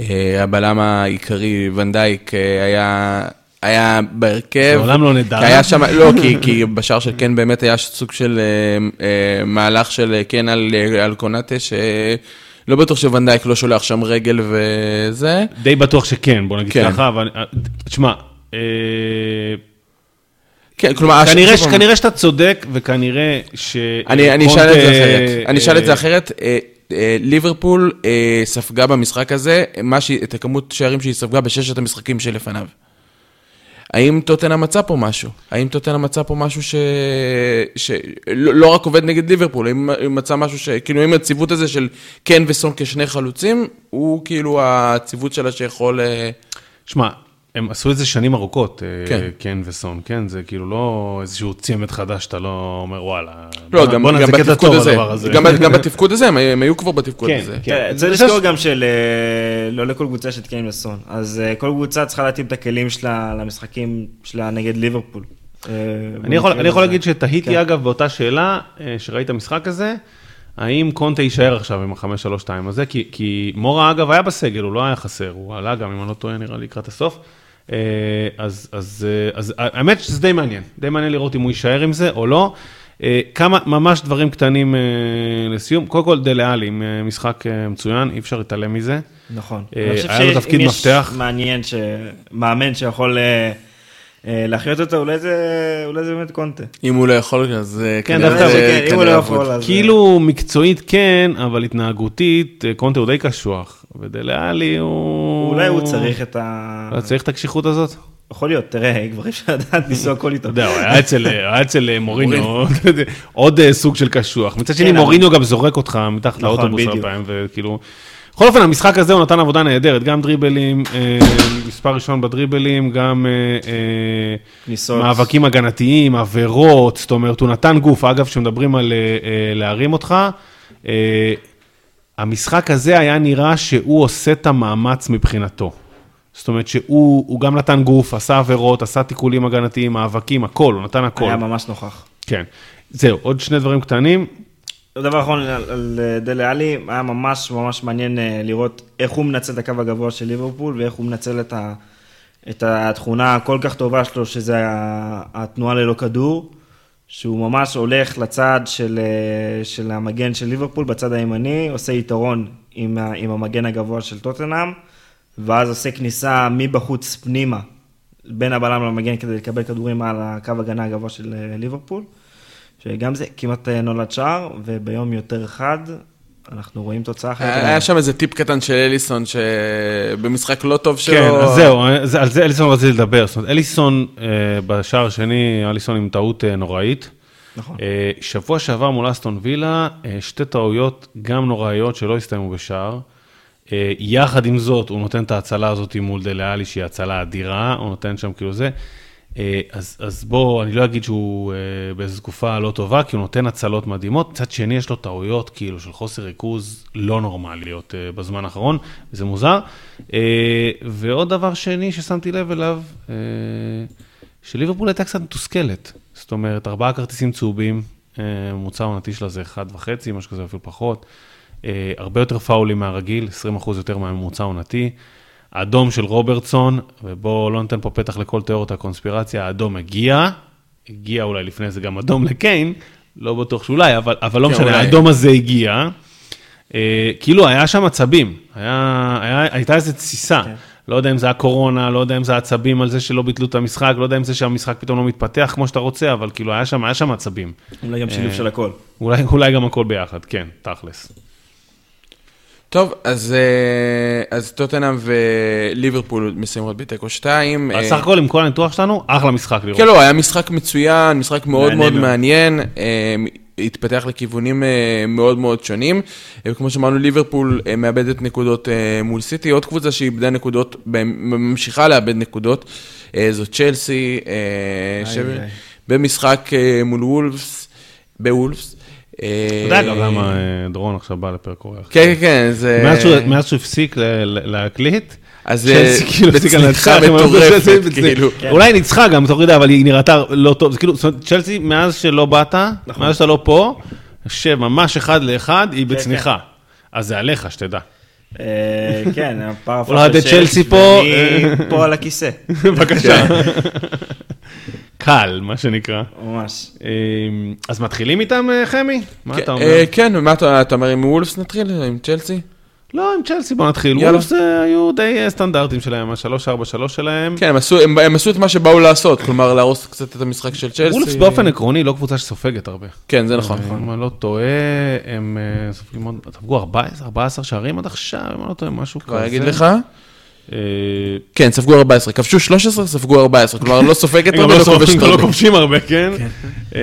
אה, הבלם העיקרי, ונדייק, אה, היה... היה בהרכב. לעולם לא נדע. כי היה שם, לא, כי, כי בשער של קן באמת היה סוג של אה, אה, מהלך של קן על, אה, על קונאטה, שלא בטוח שוונדייק לא שולח שם רגל וזה. די בטוח שכן, בוא נגיד כן. ככה, אבל אה, תשמע, אה, כן, כלומר, כנראה, ש- כנראה שאתה צודק, וכנראה ש... אני, אני אשאל את זה אחרת. אני אשאל את זה אה, אחרת. אה, אה, ליברפול אה, ספגה במשחק הזה. את הכמות שערים שהיא ספגה בששת המשחקים שלפניו. האם טוטנה מצא פה משהו? האם טוטנה מצא פה משהו ש... שלא לא רק עובד נגד ליברפול, האם מצא משהו ש... כאילו, האם הציוות הזה של קן וסון כשני חלוצים, הוא כאילו הציוות שלה שיכול... אה, שמע, הם עשו את זה שנים ארוכות, אה, כן. קן וסון, כן? זה כאילו לא איזשהו צמד חדש, אתה לא אומר וואלה. לא, בוא- גם, בוא נעשה גם קטע בתפקוד טוב הזה, הדבר הזה. גם, גם בתפקוד הזה, הם, הם היו כבר בתפקוד כן, הזה. כן. כן, צריך זה לזכור גם של אה, לא לכל קבוצה יש את קיין וסון. אז אה, כל קבוצה צריכה להתאים את הכלים שלה למשחקים שלה נגד ליברפול. אה, אני יכול, אני יכול. להגיד שתהיתי כן. אגב באותה שאלה, אה, שראית המשחק הזה, האם קונטה יישאר עכשיו עם ה-5-3-2 הזה, כי, כי מורה אגב היה בסגל, הוא לא היה חסר, הוא עלה גם, אם אני לא טועה, נראה לי לקראת הסוף. אה, אז, אז, אה, אז האמת שזה די מעניין, די מעניין לראות אם הוא יישאר עם זה או לא. אה, כמה ממש דברים קטנים אה, לסיום, קודם כל דלה עלי אה, משחק אה, מצוין, אי אפשר להתעלם מזה. נכון. אה, אני חושב היה לו שאם תפקיד יש מפתח. מעניין, ש- מאמן שיכול אה, אה, להחיות אותו, אולי זה אולי זה באמת קונטה. אם הוא לא יכול, אז אה, כן, כנראה דווקא, זה כן, אם הוא לא כנראה יכול. אז... כאילו מקצועית כן, אבל התנהגותית, אה, קונטה הוא די קשוח, ודלה עלי הוא... אולי הוא צריך את ה... לא צריך את הקשיחות הזאת? יכול להיות, תראה, כבר אי אפשר לדעת לנסוע הכל איתו. אתה יודע, הוא היה אצל- אה, מוריניו, עוד אה, סוג של קשוח. מצד שני, כן, מוריניו גם זורק אותך מתחת נכון, לאוטובוס הרבה. פעמים, וכאילו... בכל אופן, המשחק הזה הוא נתן עבודה נהדרת, גם דריבלים, אה, מספר ראשון בדריבלים, גם. מאבקים הגנתיים, עבירות, זאת אומרת, הוא נתן גוף. אגב, כשמדברים על להרים אותך, המשחק הזה היה נראה שהוא עושה את המאמץ מבחינתו. זאת אומרת שהוא הוא גם נתן גוף, עשה עבירות, עשה תיקולים הגנתיים, מאבקים, הכל, הוא נתן הכל. היה ממש נוכח. כן. זהו, עוד שני דברים קטנים. דבר אחרון על, על אה, דלה עלי, היה ממש ממש מעניין אה, לראות איך הוא מנצל את הקו הגבוה של ליברפול ואיך הוא מנצל את, ה, את התכונה הכל כך טובה שלו, שזה התנועה ללא כדור, שהוא ממש הולך לצד של, אה, של המגן של ליברפול, בצד הימני, עושה יתרון עם, עם המגן הגבוה של טוטנאם, ואז עושה כניסה מבחוץ פנימה, בין הבלם למגן כדי לקבל כדורים על הקו הגנה הגבוה של אה, ליברפול. שגם זה כמעט אה, נולד שער, וביום יותר חד, אנחנו רואים תוצאה אחרת. היה היה שם איזה טיפ קטן של אליסון, שבמשחק לא טוב שלו... כן, אז זהו, זה- על זה אליסון רציתי לדבר. זאת אומרת, אליסון אה, בשער השני, אליסון עם טעות אה, נוראית. נכון. אה, שבוע שעבר מול אסטון וילה, שתי טעויות גם נוראיות שלא הסתיימו בשער. יחד עם זאת, הוא נותן את ההצלה הזאת מול דליאלי, שהיא הצלה אדירה, הוא נותן שם כאילו זה. אה, אז, אז בוא, אני לא אגיד שהוא אה, באיזו תקופה לא טובה, כי הוא נותן הצלות מדהימות. מצד שני, יש לו טעויות כאילו של חוסר ריכוז לא נורמליות אה, בזמן האחרון, וזה מוזר. ועוד דבר שני ששמתי לב אליו, שליברפול הייתה קצת מתוסכלת. זאת אומרת, ארבעה כרטיסים צהובים, ממוצע עונתי שלה זה אחד וחצי, משהו כזה אפילו פחות. הרבה יותר פאולים מהרגיל, 20% יותר מהממוצע עונתי. האדום של רוברטסון, ובואו לא ניתן פה פתח לכל תיאוריות הקונספירציה, האדום הגיע, הגיע אולי לפני זה גם אדום לקיין, לא בטוח שאולי, אבל, אבל לא כן, משנה. האדום הזה הגיע. אה, כאילו היה שם עצבים, היה, היה, הייתה איזו תסיסה. כן. לא יודע אם זה הקורונה, לא יודע אם זה עצבים על זה שלא ביטלו את המשחק, לא יודע אם זה שהמשחק פתאום לא מתפתח כמו שאתה רוצה, אבל כאילו היה שם, היה שם עצבים. אולי גם שילוב של הכל. אולי, אולי גם הכל ביחד, כן, תכלס. טוב, אז, אה, אז טוטנאם וליברפול מסיימות בתיקו 2. אז סך הכל עם כל הניתוח שלנו, אחלה משחק לראות. כן, לא, היה משחק מצוין, משחק מאוד מעניין מאוד. מעניין, אה, התפתח לכיוונים אה, מאוד מאוד שונים. אה, כמו שאמרנו, ליברפול אה, מאבדת נקודות אה, מול סיטי, עוד קבוצה שאיבדה נקודות, ממשיכה לאבד נקודות, אה, זו צ'לסי, אה, איי, ש- איי. במשחק אה, מול וולפס, בוולפס. אתה יודע גם למה אה, דורון עכשיו בא לפרק אורח. כן, כן, כן, זה... מאז שהוא- הפסיק להקליט, אז אה, כאילו בצניחה מטורפת, כאילו. זה- אולי ניצחה גם, תוך כדי, אבל היא נראתה לא טוב, זה כאילו, זאת אומרת, צ'לסי, מאז שלא באת, נכון. מאז שאתה לא פה, יושב ממש אחד לאחד, היא כן. בצניחה. אז זה עליך, שתדע. אה, כן, הפער הפך אוהדי לשש, צ'לסי פה, ואני. פה על הכיסא, בבקשה. קל, מה שנקרא. ממש. אה, אז מתחילים איתם, אה, חמי? מה אתה אומר? אה, כן, ומה אתה אתה אומר, עם וולפס נתחיל? עם צ'לסי? לא, עם צ'לסי בוא נתחיל. וולפס אה, היו די סטנדרטים שלהם, ה-3-4-3 שלהם. כן, הם עשו, הם, הם עשו את מה שבאו לעשות, כלומר להרוס קצת את המשחק של צ'לסי. וולפס באופן עקרוני לא קבוצה שסופגת הרבה. כן, זה נכון. אם אני לא טועה, הם סופגים עוד, ספגו 14 14 שערים עד עכשיו, אם אני לא טועה, משהו כזה. כבר אגיד לך? כן, ספגו 14. כבשו 13, ספגו 14. כלומר, לא סופגת הם גם הרבה, לא לא כובשת סופגים, לא הרבה. כובשים הרבה, כן? אה,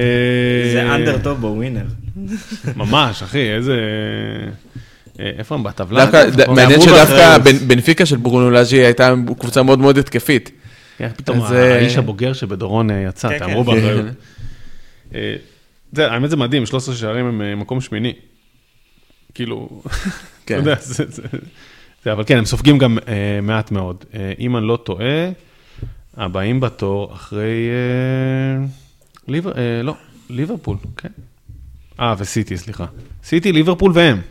זה אנדר טוב בווינר. ממש, אחי, איזה... אה, איפה הם בטבלה? מעניין שדווקא בנפיקה של ברונו לאז'י הייתה קבוצה מאוד מאוד התקפית. כן, פתאום אה, האיש הבוגר שבדורון יצא, כן, תאמרו כן. באחריות. זה, האמת זה מדהים, 13 שערים הם מקום שמיני. כאילו, כן. אתה יודע, זה, אבל כן, הם סופגים גם אה, מעט מאוד. אה, אם אני לא טועה, הבאים בתור אחרי, אה, ליבר, אה, לא, ליברפול, כן. אה, וסיטי, סליחה. סיטי, ליברפול והם.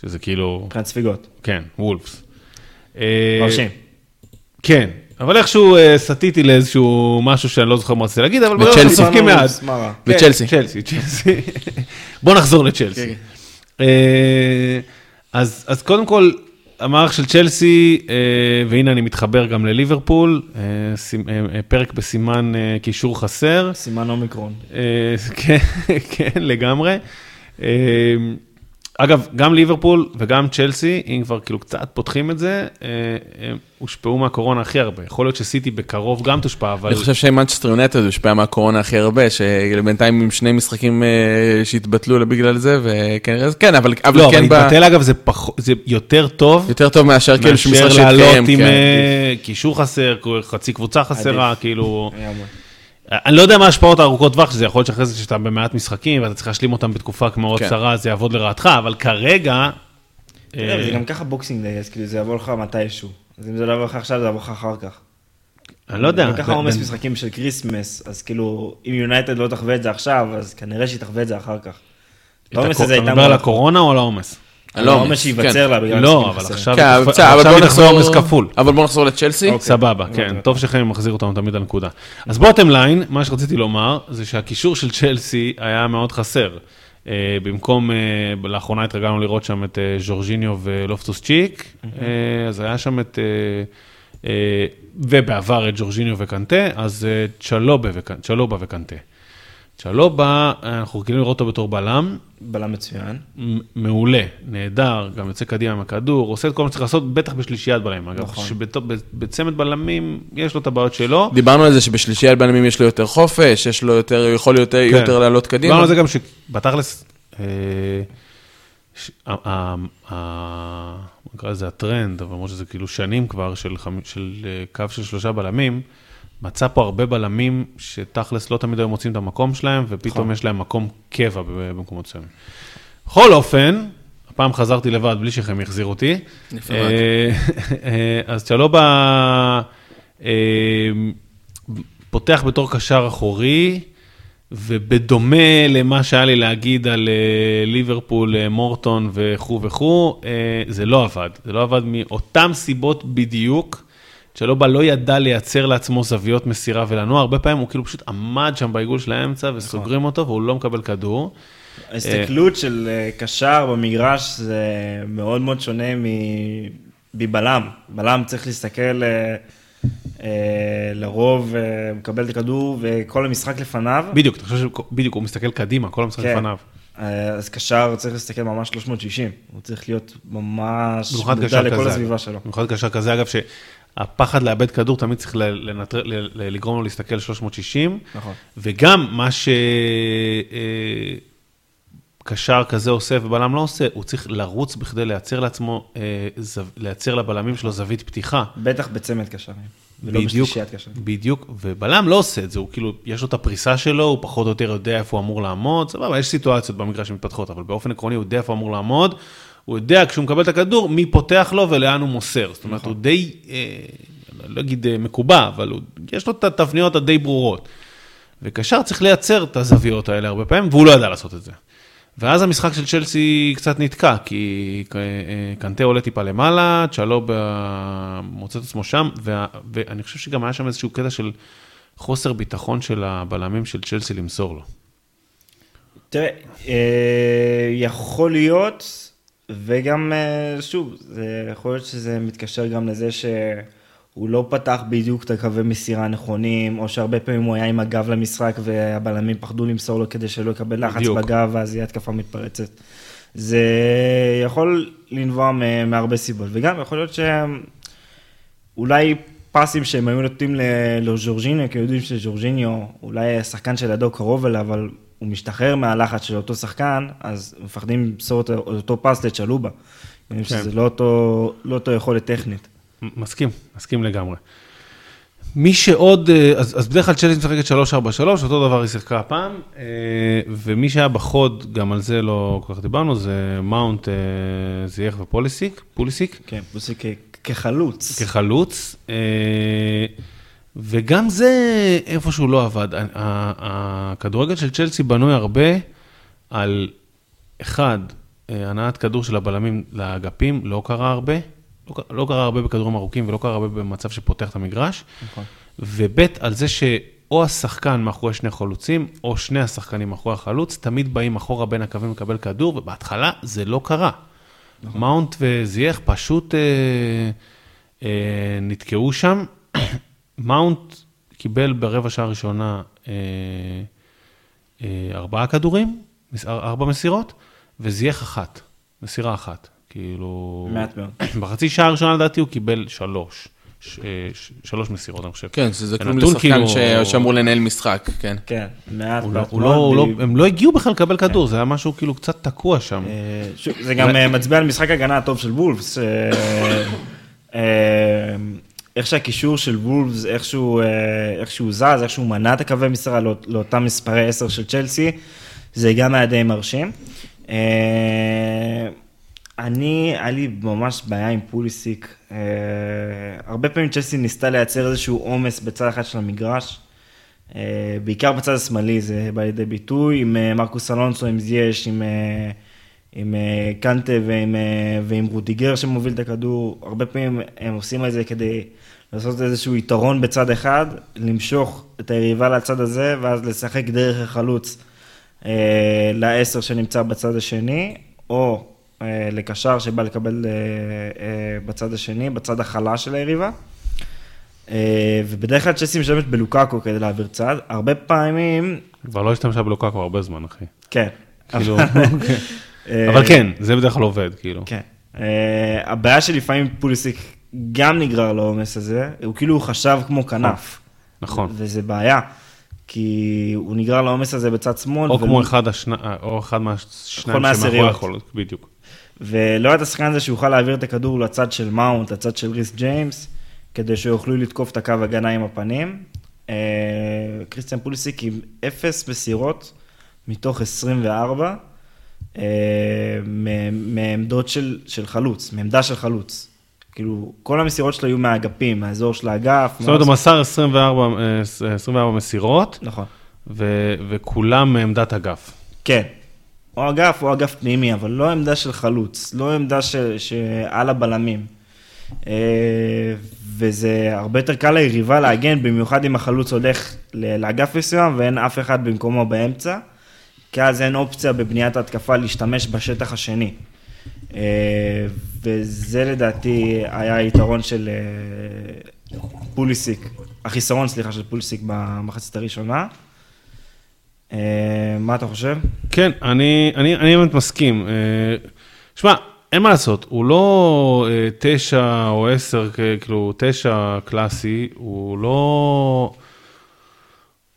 שזה כאילו, מבחינת ספיגות. כן, וולפס. אה, מרשים. כן, אבל איכשהו אה, סטיתי לאיזשהו משהו שאני לא זוכר מה רציתי להגיד, אבל. שהם סופגים מעט. כן, וצ'לסי. צ'לסי, צ'לסי. בוא נחזור לצ'לסי. אז אז קודם כל, המערך של צ'לסי, אה, והנה אני מתחבר גם לליברפול, אה, אה, פרק בסימן קישור חסר. סימן אומיקרון. כן, כן, לגמרי. אגב, גם ליברפול וגם צ'לסי, אם כבר כאילו קצת פותחים את זה, אה, הם הושפעו מהקורונה הכי הרבה. יכול להיות שסיטי בקרוב גם תושפע, אבל... אני חושב שמנצ'סטר יונייטד הושפע מהקורונה הכי הרבה, שבינתיים עם שני משחקים אה, שהתבטלו בגלל זה, וכנראה, כן, אבל אבל לא, אבל כן, ב- להתבטל אגב זה פח- זה יותר טוב. יותר טוב מאשר כאילו שמשחק מאשר לעלות שהתקיים, עם כן. אה, קישור חסר, חצי קבוצה חסרה, עדיף. כאילו... אני לא יודע מה ההשפעות הארוכות טווח, שזה יכול להיות שאחרי זה שאתה במעט משחקים ואתה צריך להשלים אותם בתקופה מאוד כן. קצרה, זה יעבוד לרעתך, אבל כרגע... תראה, אה, זה גם ככה Boxing Day, אז כאילו זה יבוא לך מתישהו. אז אם זה לא יבוא לך עכשיו, זה יבוא לך אחר כך. אני לא יודע. גם ככה ב- עומס משחקים של Christmas, אז כאילו, אם יונייטד לא תחווה את זה עכשיו, אז כנראה שהיא תחווה את זה אחר כך. אתה מדבר על הקורונה או על העומס? על העומס, העומס שייווצר כן. לה בגלל לא, אבל. עכשיו... כן, היא אבל עכשיו בוא היא תחזור עומס כפול. אבל בוא נחזור לצ'לסי. אוקיי. סבבה, אוקיי. כן, טוב שחמי מחזיר אותנו תמיד לנקודה. אז bottom line, מה שרציתי לומר, זה שהקישור של צ'לסי היה מאוד חסר. אה, במקום, אה, לאחרונה התרגלנו לראות שם את אה, ז'ורג'יניו ולופטוס צ'יק, אה, אז היה שם את, ובעבר את ז'ורג'יניו וקנטה, אז צ'לובה וקנטה. צ'לובה, אנחנו רגילים לראות אותו בתור בלם, בלם מצוין. מעולה, נהדר, גם יוצא קדימה עם הכדור, עושה את כל מה שצריך לעשות, בטח בשלישיית בלמים. אגב, נכון. שבצמד בלמים יש לו את הבעיות שלו. דיברנו על זה שבשלישיית בלמים יש לו יותר חופש, יש לו יותר, הוא יכול יותר, כן. יותר לעלות קדימה. דיברנו על זה גם שבתכלס, אה, נקרא לזה הטרנד, אבל למרות שזה כאילו שנים כבר, של חמ- של אה, קו של שלושה בלמים, מצא פה הרבה בלמים שתכלס לא תמיד היו מוצאים את המקום שלהם, ופתאום נכון. יש להם מקום קבע במקומות מסוימים. בכל אופן, הפעם חזרתי לבד בלי שחם יחזיר אותי. אה, אה, אז צ'לובה אה, פותח בתור קשר אחורי, ובדומה למה שהיה לי להגיד על ליברפול, מורטון וכו' וכו', זה לא עבד. זה לא עבד מאותן סיבות בדיוק. צ'לובה לא ידע לייצר לעצמו זוויות מסירה ולנוע, הרבה פעמים הוא כאילו פשוט עמד שם בעיגול של האמצע וסוגרים אותו והוא לא מקבל כדור. ההסתכלות של אה, קשר במגרש זה מאוד מאוד שונה מבלם. בלם צריך להסתכל, אה, אה, לרוב מקבל את הכדור וכל המשחק לפניו. בדיוק, אתה חושב שבדיוק הוא מסתכל קדימה, כל המשחק כן. לפניו. אז קשר צריך להסתכל ממש 360, הוא צריך להיות ממש מודע לכל. הסביבה שלו. במיוחד קשר כזה, אגב, שהפחד לאבד כדור תמיד צריך לנטר- לגרום לו להסתכל 360. נכון. וגם מה שקשר כזה עושה ובלם לא עושה, הוא צריך לרוץ בכדי לייצר לעצמו, אה, לייצר לבלמים שלו זווית פתיחה. בטח בצמד קשרים, ולא בדיוק, בשלישיית קשרים. בדיוק, ובלם לא עושה את זה, הוא כאילו, יש לו את הפריסה שלו, הוא פחות או יותר יודע איפה הוא אמור לעמוד, סבבה, יש סיטואציות במגרש שמתפתחות, אבל באופן עקרוני הוא יודע איפה הוא אמור לעמוד, הוא יודע כשהוא מקבל את הכדור, מי פותח לו ולאן הוא מוסר. זאת אומרת, הוא די, אה, לא אגיד אה, מקובע, אבל יש לו את התבניות הדי ברורות. וקשר צריך לייצר את הזוויות האלה הרבה פעמים, והוא לא ידע לעשות את זה. ואז המשחק של צ'לסי קצת נתקע, כי אה, קנטה עולה טיפה למעלה, צ'לוב מוצא את עצמו שם, וה- ואני חושב שגם היה שם איזשהו קטע של חוסר ביטחון של הבלמים של צ'לסי למסור לו. תראה, אה, יכול להיות, וגם, אה, שוב, זה יכול להיות שזה מתקשר גם לזה שהוא לא פתח בדיוק את הקווי מסירה הנכונים, או שהרבה פעמים הוא היה עם הגב למשחק והבלמים פחדו למסור לו כדי שלא יקבל לחץ בדיוק. בגב, ואז יהיה התקפה מתפרצת. זה יכול לנבוע מהרבה סיבות, וגם יכול להיות שאולי פסים שהם היו נותנים ל- לז'ורג'יניו, כי יודעים שז'ורג'יניו אולי השחקן שלידו קרוב אליו, אבל הוא משתחרר מהלחץ של אותו שחקן, אז מפחדים למסור את אותו פס לצ'לובה. כן. שזה לא אותו, לא אותו יכולת טכנית. מסכים, מסכים לגמרי. מי שעוד, אה, אז, אז בדרך כלל צ'לסי משחקת 3-4-3, אותו דבר היא שיחקה הפעם, אה, ומי שהיה בחוד, גם על זה לא כל כך דיברנו, זה מאונט אה, זייח ופוליסיק, פוליסיק, כן, פוסי כ- כחלוץ. כחלוץ, וגם זה איפשהו לא עבד. הכדורגל של צ'לסי בנוי הרבה על, אחד, אה, הנעת כדור של הבלמים לאגפים, לא קרה הרבה. לא, לא קרה הרבה בכדורים ארוכים ולא קרה הרבה במצב שפותח את המגרש. נכון. וב' על זה שאו השחקן מאחורי שני חלוצים, או שני השחקנים מאחורי החלוץ, תמיד באים אחורה בין הקווים לקבל כדור, ובהתחלה זה לא קרה. מאונט וזייח פשוט אה, אה, נתקעו שם. מאונט קיבל ברבע שעה הראשונה אה, אה, ארבעה כדורים, ארבע מסירות, וזייח אחת, מסירה אחת. כאילו... מעט מאוד. בחצי שעה הראשונה לדעתי הוא קיבל שלוש. ש- ש- שלוש מסירות, אני חושב. כן, שזה כלום לשחקן כאילו- ש- שאמור לנהל משחק, כן. כן, מעט הוא לא- הוא לא- הוא לא- הם לא הגיעו בכלל לקבל כדור, זה היה משהו כאילו קצת תקוע שם. אה, זה גם מצביע על משחק הגנה הטוב של וולפס. איך שהקישור של וולפס, איכשהו, אה, איכשהו זז, איכשהו מנע את הקווי מסירה לא- לאותם מספרי 10 של צ'לסי, זה גם היה די מרשים. אה, אני, היה לי ממש בעיה עם פוליסיק. אה, הרבה פעמים צ'לסי ניסתה לייצר איזשהו עומס בצד אחד של המגרש. בעיקר בצד השמאלי זה בא לידי ביטוי, עם מרקוס אלונסו, עם זייש, עם, עם אה, קנטה ועם, אה, ועם רודיגר שמוביל את הכדור. הרבה פעמים הם עושים את זה כדי לעשות איזשהו יתרון בצד אחד, למשוך את היריבה לצד הזה, ואז לשחק דרך החלוץ אה, לעשר שנמצא בצד השני, או אה, לקשר שבא לקבל אה, אה, בצד השני, בצד החלש של היריבה. אה, ובדרך כלל צ'לסי משתמשת בלוקאקו כדי להעביר צד, הרבה פעמים, כבר לא השתמשה בלוקקו הרבה זמן, אחי. כן. כאילו, אה, אבל כן, זה בדרך כלל עובד, כאילו. כן. אה, הבעיה שלפעמים פוליסיק גם נגרר לעומס הזה, הוא כאילו חשב כמו כנף. נכון. וזה בעיה, כי הוא נגרר לעומס הזה בצד שמאל. או ולא- כמו אחד השני- או אחד מהשניים. שמאחורי החלוץ, בדיוק. ולא היה את השחקן הזה שיוכל להעביר את הכדור לצד של מאונט, לצד של ריס ג'יימס, כדי שיוכלו לתקוף את הקו הגנה עם הפנים. אה, קריסטיאן פוליסיק עם אפס מסירות מתוך 24, אה, מ- מעמדות של, של חלוץ, מעמדה של חלוץ. כאילו, כל המסירות שלו היו מהאגפים, מהאזור של האגף. זאת אומרת, הוא מסר 24 אה, 24 מסירות, נכון. ו- וכולם מעמדת אגף. כן. או אגף או אגף פנימי, אבל לא עמדה של חלוץ, לא עמדה של, שעל הבלמים. אה, וזה הרבה יותר קל ליריבה להגן, במיוחד אם החלוץ הולך לאגף מסוים ואין אף אחד במקומו באמצע, כי אז אין אופציה בבניית ההתקפה להשתמש בשטח השני. אה, וזה לדעתי היה היתרון של אה, פוליסיק, החיסרון, סליחה, של פוליסיק במחצית הראשונה. אה, מה אתה חושב? כן, אני, אני, אני באמת מסכים. שמע, אין מה לעשות, הוא לא תשע או עשר, כאילו תשע קלאסי, הוא לא...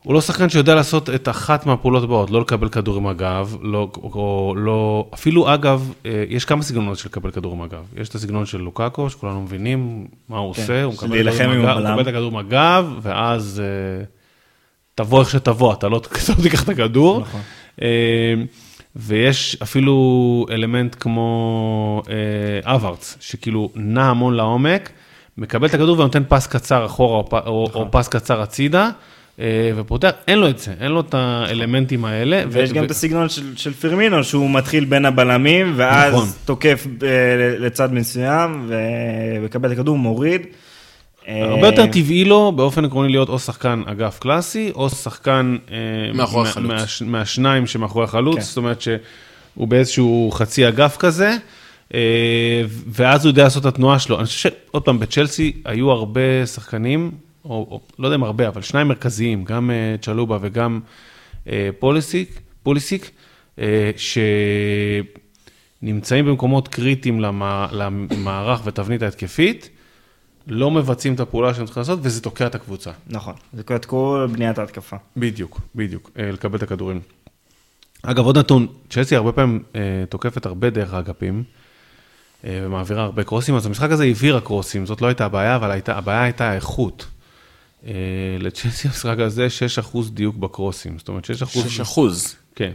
הוא לא שחקן שיודע לעשות את אחת מהפעולות הבאות, לא לקבל כדור עם הגב, לא, או לא, אפילו אגב, אה, יש כמה סגנונות של לקבל כדור עם הגב. יש את הסגנון של לוקאקו, שכולנו מבינים מה הוא כן, עושה, הוא מקבל, כדור עם הגב, הוא. מקבל את הכדור עם הגב, ואז אה, תבוא איך שתבוא, אתה לא אתה לא תיקח את הכדור. נכון. אה, ויש אפילו אלמנט כמו אה, אברץ, שכאילו נע המון לעומק, מקבל את הכדור ונותן פס קצר אחורה או, פ- או, נכון. או פס קצר הצידה, ופותח, אין לו את זה, אין לו את האלמנטים האלה. ויש ו- גם ו- את הסגנון של, של פרמינו, שהוא מתחיל בין הבלמים, ואז נכון. תוקף אה, לצד מסוים, ומקבל את הכדור, מוריד. הרבה יותר טבעי לו באופן עקרוני להיות או שחקן אגף קלאסי, או שחקן אה, מאחורי מה- החלוץ. מהש- מהשניים שמאחורי החלוץ, כן. זאת אומרת שהוא באיזשהו חצי אגף כזה, אה, ואז הוא יודע לעשות את התנועה שלו. אני חושב שעוד פעם, בצ'לסי היו הרבה שחקנים, או, או לא יודע אם הרבה, אבל שניים מרכזיים, גם אה, צ'לובה וגם אה, פוליסיק, פוליסיק, אה, שנמצאים במקומות קריטיים למע- למערך ותבנית ההתקפית. לא מבצעים את הפעולה שהם צריכים לעשות, וזה תוקע את הקבוצה. נכון, זה קורה את כל בניית ההתקפה. בדיוק, בדיוק, אה, לקבל את הכדורים. אגב, עוד נתון, צ'לסי הרבה פעמים אה, תוקפת הרבה דרך האגפים, ומעבירה הרבה קרוסים, אז המשחק הזה העבירה קרוסים, זאת לא הייתה הבעיה, אבל הייתה, הבעיה הייתה האיכות. אה, לצ'לסי המשחק הזה 6% דיוק בקרוסים, זאת אומרת 6%... 6 אחוז. כן.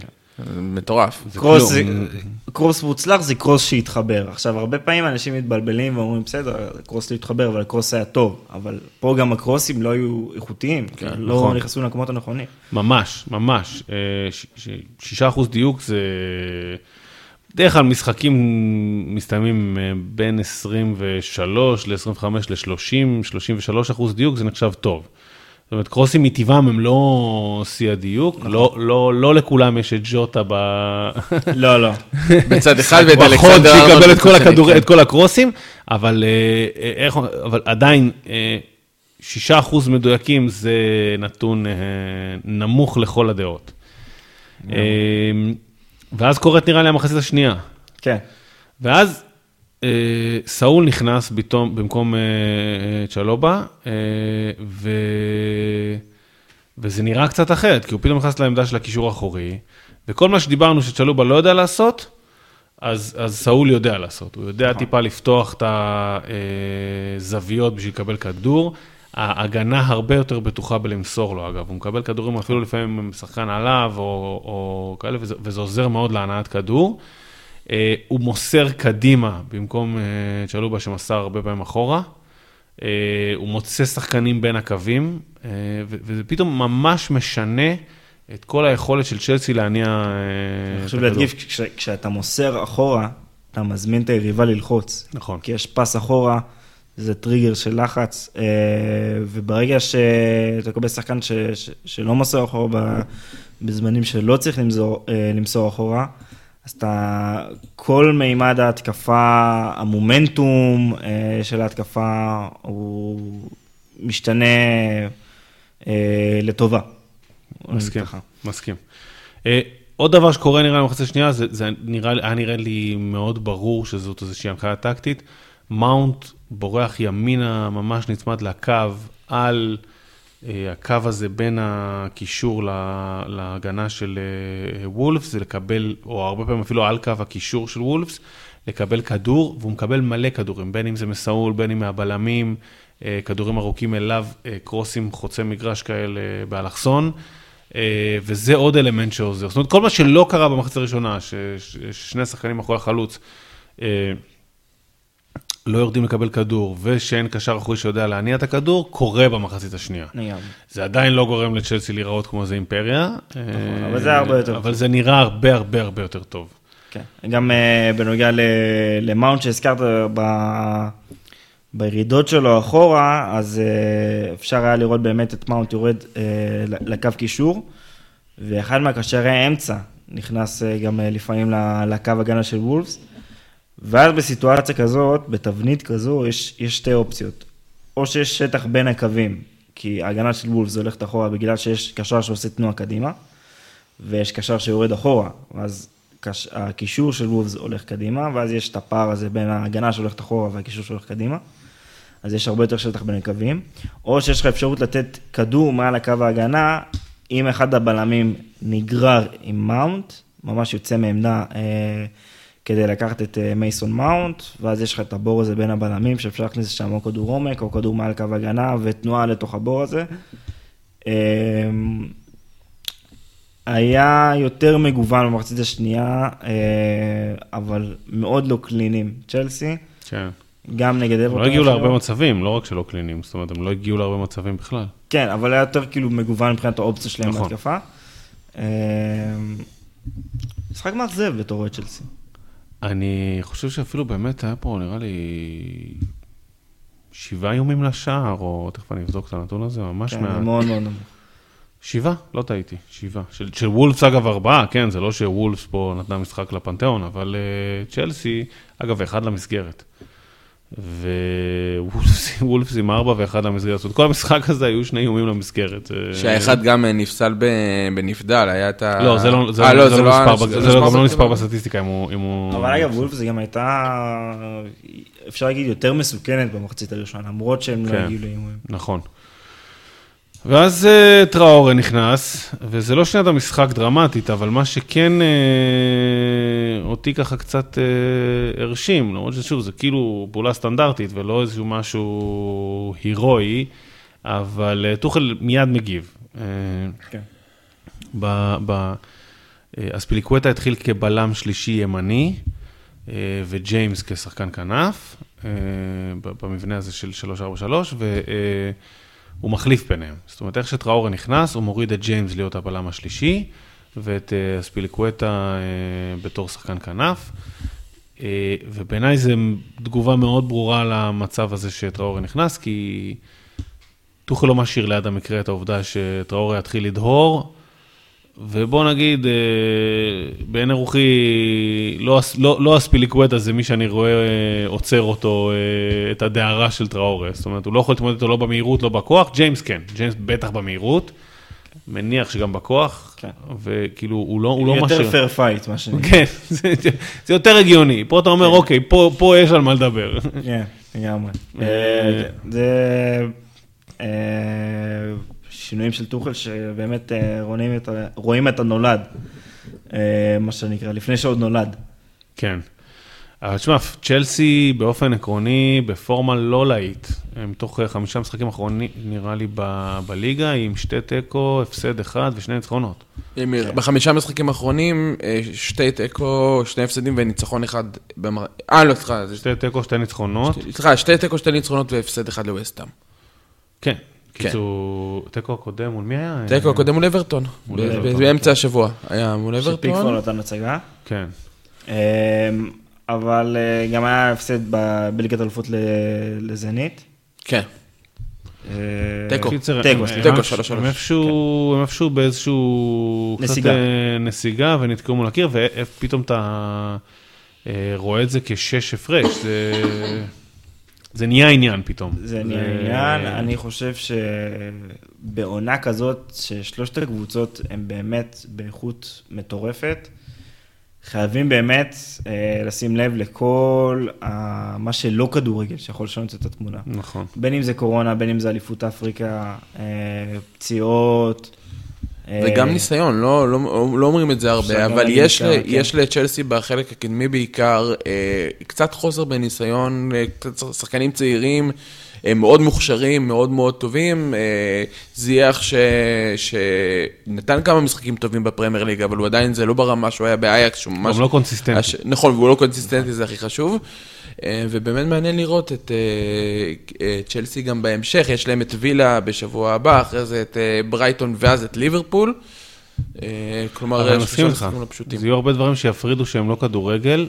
מטורף. זה קרוס, כלום. קרוס מוצלח זה קרוס שהתחבר. עכשיו, הרבה פעמים אנשים מתבלבלים ואומרים, בסדר, קרוס לא התחבר, אבל הקרוס היה טוב. אבל פה גם הקרוסים לא היו איכותיים, כן, לא נכון. נכנסו למקומות הנכונים. ממש, ממש. אה, שישה אחוז דיוק זה... בדרך כלל משחקים מסתיימים אה, בין 23 ל-25 ל-30, 33 אחוז דיוק, זה נחשב טוב. זאת אומרת, קרוסים מטבעם הם לא שיא הדיוק, לא, לא, לא לכולם יש את ג'וטה ב... לא, לא. בצד אחד ואת אלכסנדר שיקבל ארנולד את כל, הכדור, כן. את כל הקרוסים, אבל, אה, אה, איך, אבל עדיין, אה, שישה אחוז מדויקים זה נתון נמוך לכל הדעות. אה, ואז קורית נראה לי המחצית השנייה. כן. ואז אה, סאול נכנס פתאום במקום אה, אה, צ'לובה, אה, ו... וזה נראה קצת אחרת, כי הוא פתאום נכנס לעמדה של הקישור האחורי, וכל מה שדיברנו שצ'לובה לא יודע לעשות, אז, אז סאול יודע לעשות. הוא יודע טיפה לפתוח את הזוויות בשביל לקבל כדור. ההגנה הרבה יותר בטוחה בלמסור לו, אגב. הוא מקבל כדורים אפילו לפעמים עם שחקן עליו, או, או כאלה, וזה, וזה עוזר מאוד להנעת כדור. אה, הוא מוסר קדימה במקום אה, צ'לובה שמסר הרבה פעמים אחורה. אה, הוא מוצא שחקנים בין הקווים, אה, ו- וזה פתאום ממש משנה את כל היכולת של צ'לסי להניע אה, את חשוב הכדור. להדגיש, כש- כשאתה מוסר אחורה, אתה מזמין את היריבה ללחוץ. נכון. כי יש פס אחורה, זה טריגר של לחץ, אה, וברגע שאתה מקבל שחקן ש, ש, שלא מוסר אחורה בזמנים שלא צריך למסור, אה, למסור אחורה, אז אתה, כל מימד ההתקפה, המומנטום אה, של ההתקפה, הוא משתנה לטובה. מסכים. מסכים. עוד דבר שקורה נראה לי במחצית השנייה, זה, זה נראה, היה נראה לי מאוד ברור שזאת איזושהי הנחיה טקטית. מאונט בורח ימינה, ממש נצמד לקו, על אה, הקו הזה בין הקישור ל- להגנה של אה, וולפס, זה לקבל, או הרבה פעמים אפילו על קו הקישור של וולפס, לקבל כדור, והוא מקבל מלא כדורים, בין אם זה מסאול, בין אם מהבלמים, אה, כדורים ארוכים אליו, קרוסים חוצי מגרש כאלה באלכסון. אה, וזה עוד אלמנט שעוזר. זאת אומרת, כל מה שלא קרה במחצית הראשונה, ששני שחקנים מאחורי החלוץ אה, לא יורדים לקבל כדור, ושאין קשר אחורי שיודע להניע את הכדור, קורה במחצית השנייה. זה עדיין לא גורם לצ'לסי להיראות כמו איזה אימפריה. נכון, אה, אבל זה הרבה יותר אבל טוב. זה נראה הרבה הרבה הרבה יותר טוב. כן, גם uh, בנוגע למאונט שהזכרת. בירידות שלו אחורה, אז uh, אפשר היה לראות באמת את מאונט יורד לקו קישור, ואחד מהקשרי אמצע נכנס גם לפעמים לקו הגנה של וולפס, ואז בסיטואציה כזאת, בתבנית כזו, יש, יש שתי אופציות. או שיש שטח בין הקווים, כי ההגנה של וולפס הולכת אחורה בגלל שיש קשר שעושה תנועה קדימה, ויש קשר שיורד אחורה, ואז קש... הקישור של וולפס הולך קדימה, ואז יש את הפער הזה בין ההגנה שהולכת אחורה והקישור שהולך קדימה. אז יש הרבה יותר שטח בין הקווים. או שיש לך אפשרות לתת כדור מעל הקו ההגנה, אם אחד הבלמים נגרר עם מאונט, ממש יוצא מעמדה אה, כדי לקחת את אה, מייסון מאונט, ואז יש לך את הבור הזה בין הבלמים, שאפשר להכניס לשם או כדור עומק, או כדור מעל קו הגנה, ותנועה לתוך הבור הזה. אה, היה יותר מגוון במחצית השנייה, אה, אבל מאוד לא קליניים. צ'לסי, כן. גם נגד הם אברטון. לא הגיעו. להרבה מצבים, לא רק שלא קליניים, זאת אומרת, הם לא הגיעו להרבה מצבים בכלל. כן, אבל היה יותר כאילו מגוון מבחינת האופציה שלהם נכון. בהתקפה. אה, משחק מאכזב בתור צ'לסי. אני חושב שאפילו באמת היה פה, נראה לי, שבעה איומים לשער, או תכף אני אבדוק את הנתון הזה, ממש כן, מה... זה מאוד מאוד נמוך. שבעה, לא טעיתי, שבעה. של, של וולפס אגב ארבעה, כן, זה לא שוולפס פה נתנה משחק לפנתיאון, אבל uh, צ'לסי, אגב, אחד למסגרת. ווולפס וולפס עם ארבע ואחד למסגרת. זאת אומרת, כל המשחק הזה היו שני איומים למסגרת. שהאחד גם נפסל ב- בנבדל, היה את ה... לא, זה לא, נספר, בסטטיסטיקה? אם הוא... אבל אגב, וולף זה גם הייתה, אפשר להגיד, יותר מסוכנת במחצית הראשונה, למרות שהם לא כן. הגיעו לאיומים. נכון. ואז אה, טראורה נכנס, וזה לא שינת המשחק דרמטית, אבל מה שכן אה, אותי ככה קצת אה, הרשים, למרות ששוב, זה כאילו פעולה סטנדרטית ולא איזשהו משהו הירואי, אבל אה, טוחל מיד מגיב. אה, כן. ב, ב, אה, אז פיליקווטה התחיל כבלם שלישי ימני, אה, וג'יימס כשחקן כנף, ב- במבנה הזה של 343, והוא מחליף ביניהם. זאת אומרת, איך שטראורה נכנס, הוא מוריד את ג'יימס להיות הבלם השלישי, ואת אה, ספיליקווטה אה, בתור שחקן כנף. אה, ובעיניי זו תגובה מאוד ברורה למצב הזה שטראורה נכנס, כי טוחל לא משאיר ליד המקרה את העובדה שטראורה יתחיל לדהור, ובוא נגיד, אה, בעיני רוחי, לא, לא, לא הספיליקווטה זה מי שאני רואה אה, עוצר אותו, אה, את הדהרה של טראורה. זאת אומרת, הוא לא יכול להתמודד איתו לא במהירות, לא בכוח, ג'יימס כן, ג'יימס בטח במהירות, מניח שגם בכוח, כן. וכאילו, הוא לא, הוא לא יותר משאיר. Fair fight, מה שנקרא. כן, זה, זה יותר הגיוני. פה אתה אומר, אוקיי, פה, פה יש על מה לדבר. כן, לגמרי. זה שינויים של טוחל שבאמת אה, רואים את ה- רואים את הנולד, אה, מה שנקרא, לפני שעוד נולד. כן. תשמע, צ'לסי באופן עקרוני בפורמה לא להיט. מתוך אה, חמישה משחקים אחרונים, נראה לי, ב- בליגה, עם שתי תיקו, הפסד אחד ושני ניצחונות. אמיר, בחמישה משחקים האחרונים, אה, שתי תיקו, שני הפסדים וניצחון אחד במר... אה, לא, סליחה, שתי תיקו, שתי ניצחונות. סליחה, שתי תיקו, שתי ניצחונות והפסד אחד לווסטאם. כן. כן. קיצור, תיקו הקודם מול מי היה? תיקו הקודם מול אברטון, באמצע השבוע היה מול שפיקפורד אברטון. נתן הצגה. כן. אה, אבל אה, גם היה הפסד בליגת האלופות ל- לזנית. כן, אה, תיקו. תיקו, תיקו, שלוש, שלוש. הם איפשהו באיזשהו... קצת, נסיגה. אה, נסיגה ונתקעו מול הקיר, ופתאום אתה אה, רואה את זה כשש הפרש. זה... זה נהיה עניין פתאום. זה נהיה עניין, אני חושב שבעונה כזאת, ששלושת הקבוצות הן באמת באיכות מטורפת, חייבים באמת אה, לשים לב לכל ה... מה שלא כדורגל שיכול לשנות את התמונה. נכון. בין אם זה קורונה, בין אם זה אליפות אפריקה, אה, פציעות. אה, וגם ניסיון, לא, לא, לא אומרים את זה הרבה, אבל יש, ניסיון, ל, כן. יש לצ'לסי בחלק הקדמי בעיקר אה, קצת חוסר בניסיון, אה, קצת שחקנים צעירים, אה, מאוד מוכשרים, מאוד מאוד טובים. זייח ש, שנתן כמה משחקים טובים בפרמייר ליג, אבל הוא עדיין זה לא ברמה שהוא היה באיאקס, שהוא ממש... גם לא קונסיסטנטי. הש... נכון, והוא לא קונסיסטנטי, זה הכי חשוב. אה, ובאמת מעניין לראות את אה, אה, צ'לסי גם בהמשך, יש להם את וילה בשבוע הבא, אחרי זה את ברייטון ואז את ליברפול. כלומר, אני מסכים איתך, לא. זה יהיו הרבה דברים שיפרידו שהם לא כדורגל,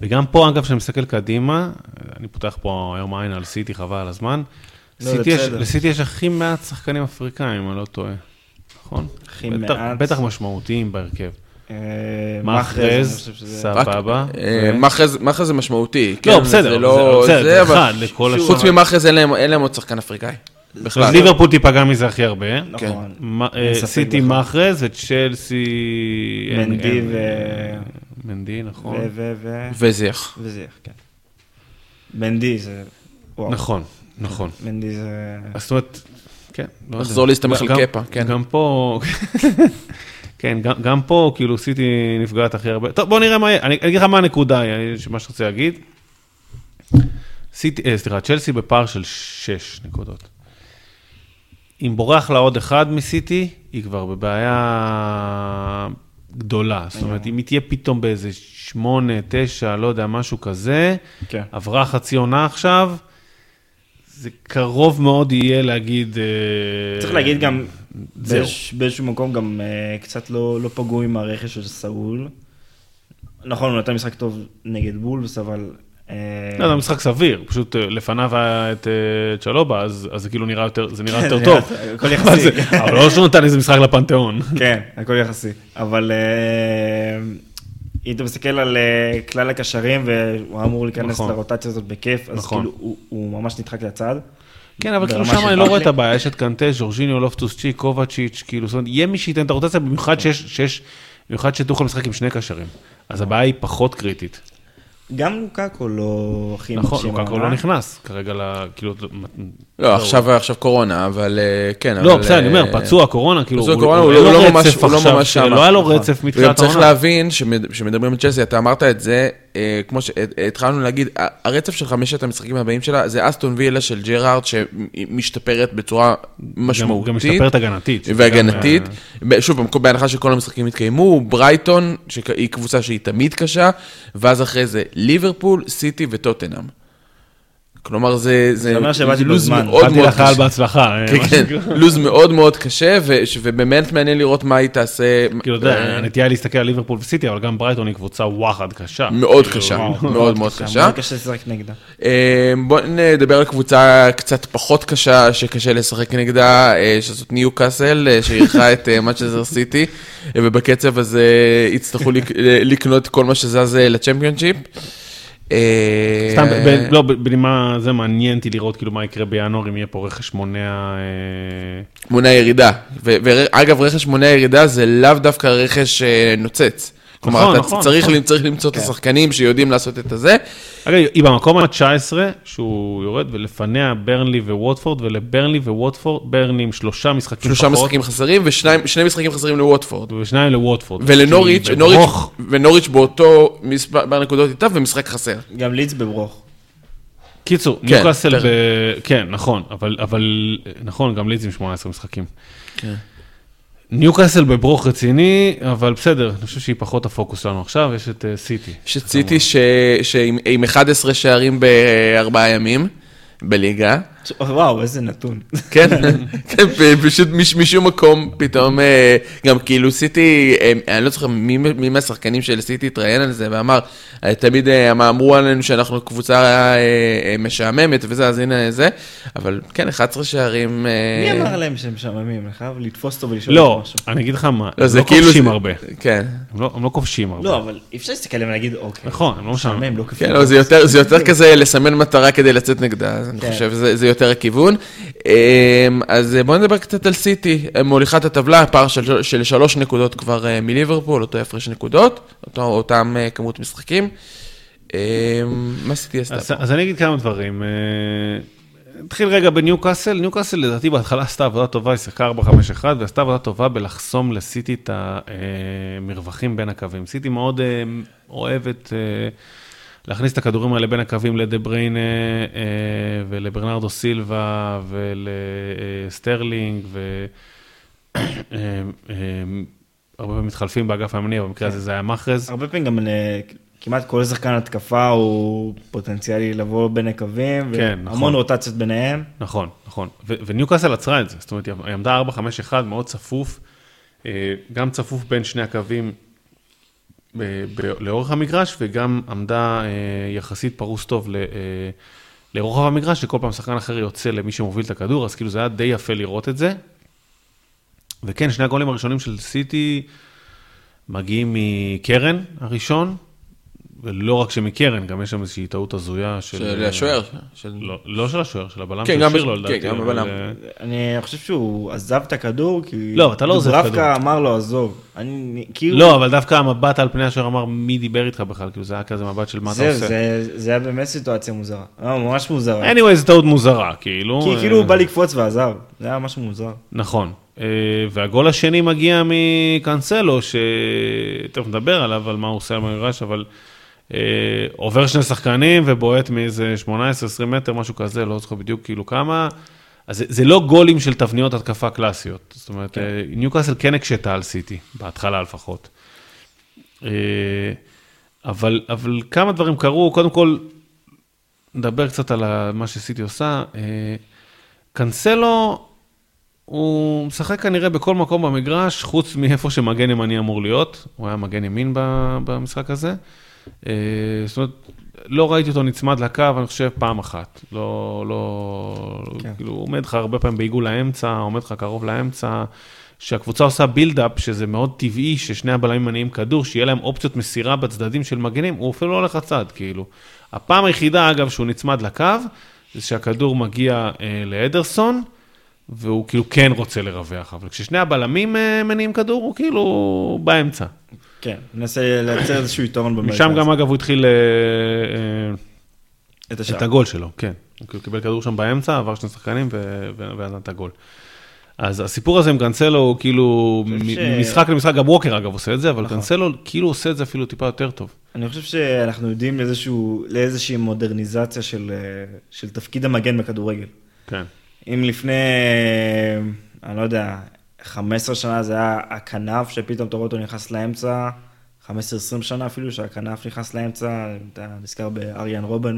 וגם פה, אגב, כשאני מסתכל קדימה, אני פותח פה היום עין על סיטי, חבל על הזמן. לא. לסיטי יש הכי מעט שחקנים אפריקאים, אני לא טועה, נכון? הכי מעט. בטח משמעותיים בהרכב. אה, מאחרז, סבבה. אה, מאחז זה משמעותי. לא, כן, בסדר, זה לא בסדר, זה, אבל אחד לכל חוץ השאר. ממאחז אין להם- אין להם עוד שחקן אפריקאי. בכלל. אז ליברפול תיפגע מזה הכי הרבה. נכון. מה- אין אה, סיטי. מאחרז וצ'לסי... מנדי ו- מנדי, נכון. ו... ו... ו... וזיח. וזה, כן. מנדי זה... נכון, נכון. מנדי זה... אז זאת אומרת, כן, לא יודע. לחזור להסתמך על קפה, כן. גם פה, כן, גם, גם פה, כאילו, סיטי נפגעת הכי הרבה. טוב, בוא נראה מה יהיה, אני אני אגיד לך מה הנקודה, מה רוצה להגיד. סיטי, אה, סליחה, צ'לסי בפער של 6 נקודות. אם בורח לה עוד אחד מסיטי, היא כבר בבעיה גדולה. זאת אומרת, אם היא תהיה פתאום באיזה 8, 9, לא יודע, משהו כזה, כן. עברה חצי עונה עכשיו, זה קרוב מאוד יהיה להגיד... אה, צריך להגיד גם, באיזשהו מקום גם אה, קצת לא לא פגעו עם הרכש של סאול. נכון, הוא נתן משחק טוב נגד בולס, אבל... אה, לא, זה משחק סביר, פשוט לפניו היה את צ'לובה, אז זה כאילו נראה יותר, זה נראה יותר זה טוב. הכל יחסי. אבל לא שהוא נתן איזה משחק לפנתיאון. כן, הכל יחסי. אבל אם אתה מסתכל על אה, כלל הקשרים, והוא אמור להיכנס נכון. לרוטציה הזאת בכיף, אז נכון. כאילו הוא- הוא ממש נדחק לצד. כן, אבל כאילו שם אני לא רואה. את הבעיה, יש את קנטה, ז'ורג'יניו, לופטוס צ'יק, קובצ'יץ', כאילו, זאת אומרת, יהיה מי שייתן את הרוטציה, במיוחד שיש, שיש, במיוחד שתוכל לשחק עם שני קשרים. אז הבעיה היא פחות קריטית. גם לוקקו לא הכי נכון, לוקקו. לא נכנס כרגע, כאילו, לא, עכשיו עכשיו קורונה, אבל אה, כן, אבל... לא, בסדר, אני אומר, אה, פצוע קורונה, כאילו, פצוע הוא- קורונה, הוא הוא אין לא לו ממש- רצף הוא לא עכשיו, ממש שם. לא היה לו. רצף מתחילת צריך העונה. להבין שמד- שמדברים על צ'לסי, אתה אמרת את זה, אה, כמו שהתחלנו להגיד, ה- הרצף של חמשת המשחקים הבאים שלה זה אסטון וילה של ג'רארד שמשתפרת בצורה גם- משמעותית. גם משתפרת הגנתית. והגנתית, גם, שוב, בהנחה שכל המשחקים יתקיימו, ברייטון, שהיא קבוצה שהיא תמיד קשה, ואז אחרי זה ליברפול, סיטי וטוטנאם. כלומר, זה, זה, זה לוז בזמן. מאוד באתי מאוד קשה. בהצלחה. אה, כן, כן. לוז מאוד מאוד קשה, ו- ש- ובאמת מעניין לראות מה היא תעשה. כאילו, אתה יודע, אה, הנטייה היא להסתכל על ליברפול וסיטי, אבל גם ברייטון היא קבוצה וואחד קשה. מאוד כאילו, קשה. מאוד מאוד קשה. מאוד קשה לשחק נגדה. אה, בואו נדבר על קבוצה קצת פחות קשה, שקשה לשחק נגדה, שזאת ניו קאסל, שאירחה את מצ'זר סיטי, ובקצב הזה יצטרכו לק- לקנות כל מה שזז לצ'מפיונשיפ. אה, סתם, לא, בנימה, זה מעניין אותי לראות כאילו מה יקרה בינואר, אם יהיה פה רכש מונע... אה, מונע ירידה. ואגב, רכש מונע ירידה זה לאו דווקא רכש אה, נוצץ. כלומר, נכון, אתה נכון, צריך נכון. צריך למצוא את השחקנים שיודעים לעשות את הזה. אגב, היא במקום ה-19, שהוא יורד, ולפניה ברנלי וווטפורד, ולברנלי וווטפורד, ברנלי עם שלושה משחקים שלושה פחות, משחקים חסרים ושני משחקים חסרים לווטפורד. ושניים לווטפורד. ולנוריץ', נוריץ', ונוריץ' באותו מספר נקודות איתה ומשחק חסר. גם לידס בברוך. קיצור, כן, ניוקאסל. ב... כן, נכון, אבל, אבל, נכון, גם לידס עם 18 משחקים. כן. ניוקאסל בברוך רציני, אבל בסדר, אני חושב שהיא פחות הפוקוס שלנו עכשיו, יש את אה, סיטי. יש את סיטי שעם עם 11 שערים בארבעה ימים בליגה. וואו, איזה נתון. כן, כן, פשוט מש- משום מקום פתאום, אה, גם כאילו סיטי, אה, אני לא זוכר מי מהשחקנים של סיטי התראיין על זה ואמר, אה, תמיד אמ- אמרו עלינו שאנחנו קבוצה משעממת וזה, אז הנה זה, אבל כן, 11 שערים. מי אמר להם שהם משעממים? אני חייב לתפוס אותו ולשאול לא, אותו משהו. אני אגיד לך מה, לא, הם זה לא כאילו כובשים זה- הרבה. כן. הם לא- הם לא כובשים הרבה. לא, אבל אי אפשר להסתכל עליהם ולהגיד, אוקיי. נכון, הם לא משעממים. לא. כן, לא, זה יותר, זה יותר כזה לסמן מטרה כדי לצאת נגדה, אני כן. חושב זה יותר הכיוון. אמ, אז בואו נדבר קצת על סיטי, מוליכת הטבלה, פער של, של שלוש נקודות כבר אה, מליברפול, אותו הפרש נקודות, אותו, אותם אה, כמות משחקים. אמ, מה סיטי עשתה אז, פה? אז אני אגיד כמה דברים. אה, נתחיל רגע בניוקאסל, ניוקאסל לדעתי בהתחלה עשתה עבודה טובה, היא שיחקה 4-5-1 ועשתה עבודה טובה בלחסום לסיטי את המרווחים בין הקווים. סיטי מאוד אה, אוהבת אה, להכניס את הכדורים האלה בין הקווים לדה בריינה אה, ולברנרדו סילבה ולסטרלינג ו... אה, אה, פעמים מתחלפים באגף הימני, במקרה הזה זה היה מחרז. הרבה פעמים גם כמעט כל שחקן התקפה הוא פוטנציאלי לבוא בין הקווים, כן, והמון נכון. רוטציות ביניהם. נכון, נכון. וניוקאסל עצרה את זה, זאת אומרת, היא עמדה 4-5-1, מאוד צפוף, גם צפוף בין שני הקווים לאורך המגרש, וגם עמדה אה, יחסית פרוס טוב ל- אה, לרוחב המגרש, שכל פעם שחקן אחר יוצא למי שמוביל את הכדור, אז כאילו זה היה די יפה לראות את זה. וכן, שני הגולים הראשונים של סיטי מגיעים מקרן הראשון, ולא רק שמקרן, גם יש שם איזושהי טעות הזויה של... של השוער. של- לא, לא של השוער, של הבלם כן, של גם שירלו, בש- לדעתי. כן, גם הבלם. אה, אני חושב שהוא עזב את הכדור, כי... לא, אתה לא עוזב כדור. דוברבקה אמר לו, עזוב. אני, כאילו... לא, אבל דווקא המבט על פני השוער אמר, מי דיבר איתך בכלל? כאילו, זה היה כזה מבט של מה אתה עושה. זה, זה היה באמת סיטואציה מוזרה. לא, ממש מוזרה. anyway, זו טעות מוזרה, כאילו. כי אה, כאילו הוא בא לקפוץ ועזב. זה היה משהו מוזר. נכון. אה, והגול השני מגיע מקאנסלו, שתכף נדבר עליו, על מה הוא עושה על המגרש, אבל אה, עובר שני שחקנים ובועט מאיזה 18-20 מטר, משהו כזה, לא זוכר בדיוק כאילו כמה. אז זה, זה לא גולים של תבניות התקפה קלאסיות. זאת אומרת, כן. ניוקאסל כן הקשתה על סיטי, בהתחלה לפחות. אה, אבל, אבל כמה דברים קרו, קודם כל, נדבר קצת על מה שסיטי עושה. אה, קאנסלו, הוא משחק כנראה בכל מקום במגרש, חוץ מאיפה שמגן ימני אמור להיות. הוא היה מגן ימין במשחק הזה. אה, זאת אומרת, לא ראיתי אותו נצמד לקו, אני חושב, פעם אחת. לא, לא, כן. כאילו, הוא עומד לך הרבה פעמים בעיגול לאמצע, עומד לך קרוב לאמצע. שהקבוצה עושה בילדאפ, שזה מאוד טבעי ששני הבלמים מניעים כדור, שיהיה להם אופציות מסירה בצדדים של מגנים, הוא אפילו לא הולך לצד, כאילו. הפעם היחידה, אגב, שהוא נצמד לקו, זה שהכדור מגיע אה, לאדרסון, והוא כאילו כן רוצה לרווח, אבל כששני הבלמים אה, מניעים כדור, הוא כאילו באמצע. כן, ננסה לייצר איזשהו יתרון במרכז. משם גם, אגב, הוא התחיל אה, אה, את. את הגול שלו, כן. הוא קיבל כדור שם באמצע, עבר שני שחקנים ונתן את הגול. אז הסיפור הזה עם קאנסלו הוא כאילו, ממשחק למשחק, גם ווקר אגב עושה את זה, אבל נכון. קאנסלו כאילו עושה את זה אפילו טיפה יותר טוב. אני חושב שאנחנו יודעים לאיזושהי מודרניזציה של, של תפקיד המגן בכדורגל. כן. אם לפני, אני לא יודע, 15 שנה זה היה הכנף, שפתאום אתה רואה אותו נכנס לאמצע, 15-20 שנה אפילו, שהכנף נכנס לאמצע, אתה נזכר באריאן רובן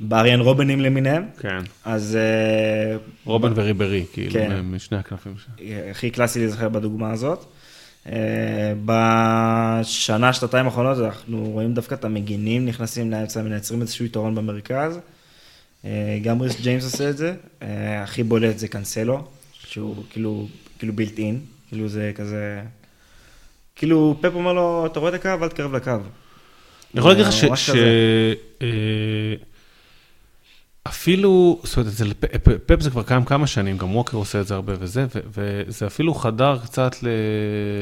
באריאן רובנים למיניהם. כן. אז... אה, רובן וריברי, כאילו, כן. משני הכנפים שלו. הכי קלאסי להיזכר בדוגמה הזאת. אה, בשנה, שנתיים האחרונות אנחנו רואים דווקא את המגינים נכנסים לאמצע, מייצרים איזשהו יתרון במרכז. אה, גם ריס ג'יימס עושה את זה, הכי בולט זה קאנסלו, שהוא כאילו, כאילו בילט אין, כאילו זה כזה, כאילו פפ אומר לו, אתה רואה את הקו, אל תקרב לקו. אני יכול להגיד לך ש... אפילו, זאת אומרת, אצל פפ זה כבר קיים כמה שנים, גם ווקר עושה את זה הרבה וזה, וזה אפילו חדר קצת ל...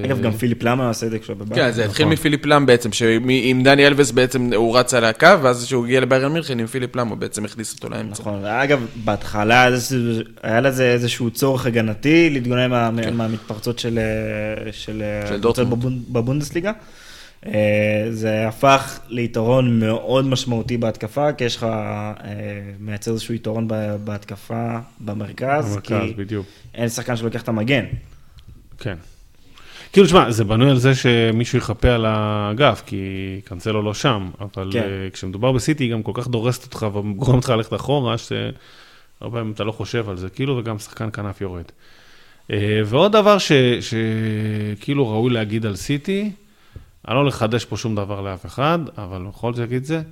אגב, גם פיליפ למה עושה את זה כשהוא בבית. כן, זה התחיל נכון. מפיליפ למה בעצם, שעם דני אלווס בעצם הוא רץ על הקו, ואז כשהוא הגיע לביירן מינכן עם פיליפ למה, הוא בעצם הכניס אותו לאמצע. נכון, ואגב, בהתחלה היה לזה איזשהו צורך הגנתי להתגונן כן. מהמתפרצות של דורטמונד בבונדסליגה. אה, זה הפך ליתרון מאוד משמעותי בהתקפה, כי יש לך, אה, מייצר איזשהו יתרון בהתקפה במרכז, במרכז, כי בדיוק. אין שחקן שלוקח את המגן. כן. כאילו, תשמע, זה בנוי על זה שמישהו יחפה על האגף, כי קאנסלו לא שם, אבל כן. uh, כשמדובר בסיטי, היא גם כל כך דורסת אותך וגורמת אותך ללכת אחורה, שהרבה פעמים אתה לא חושב על זה, כאילו, וגם שחקן כנף יורד. ועוד דבר שכאילו ראוי להגיד על סיטי, אני לא לחדש פה שום דבר לאף אחד, אבל בכל זאת אגיד את זה,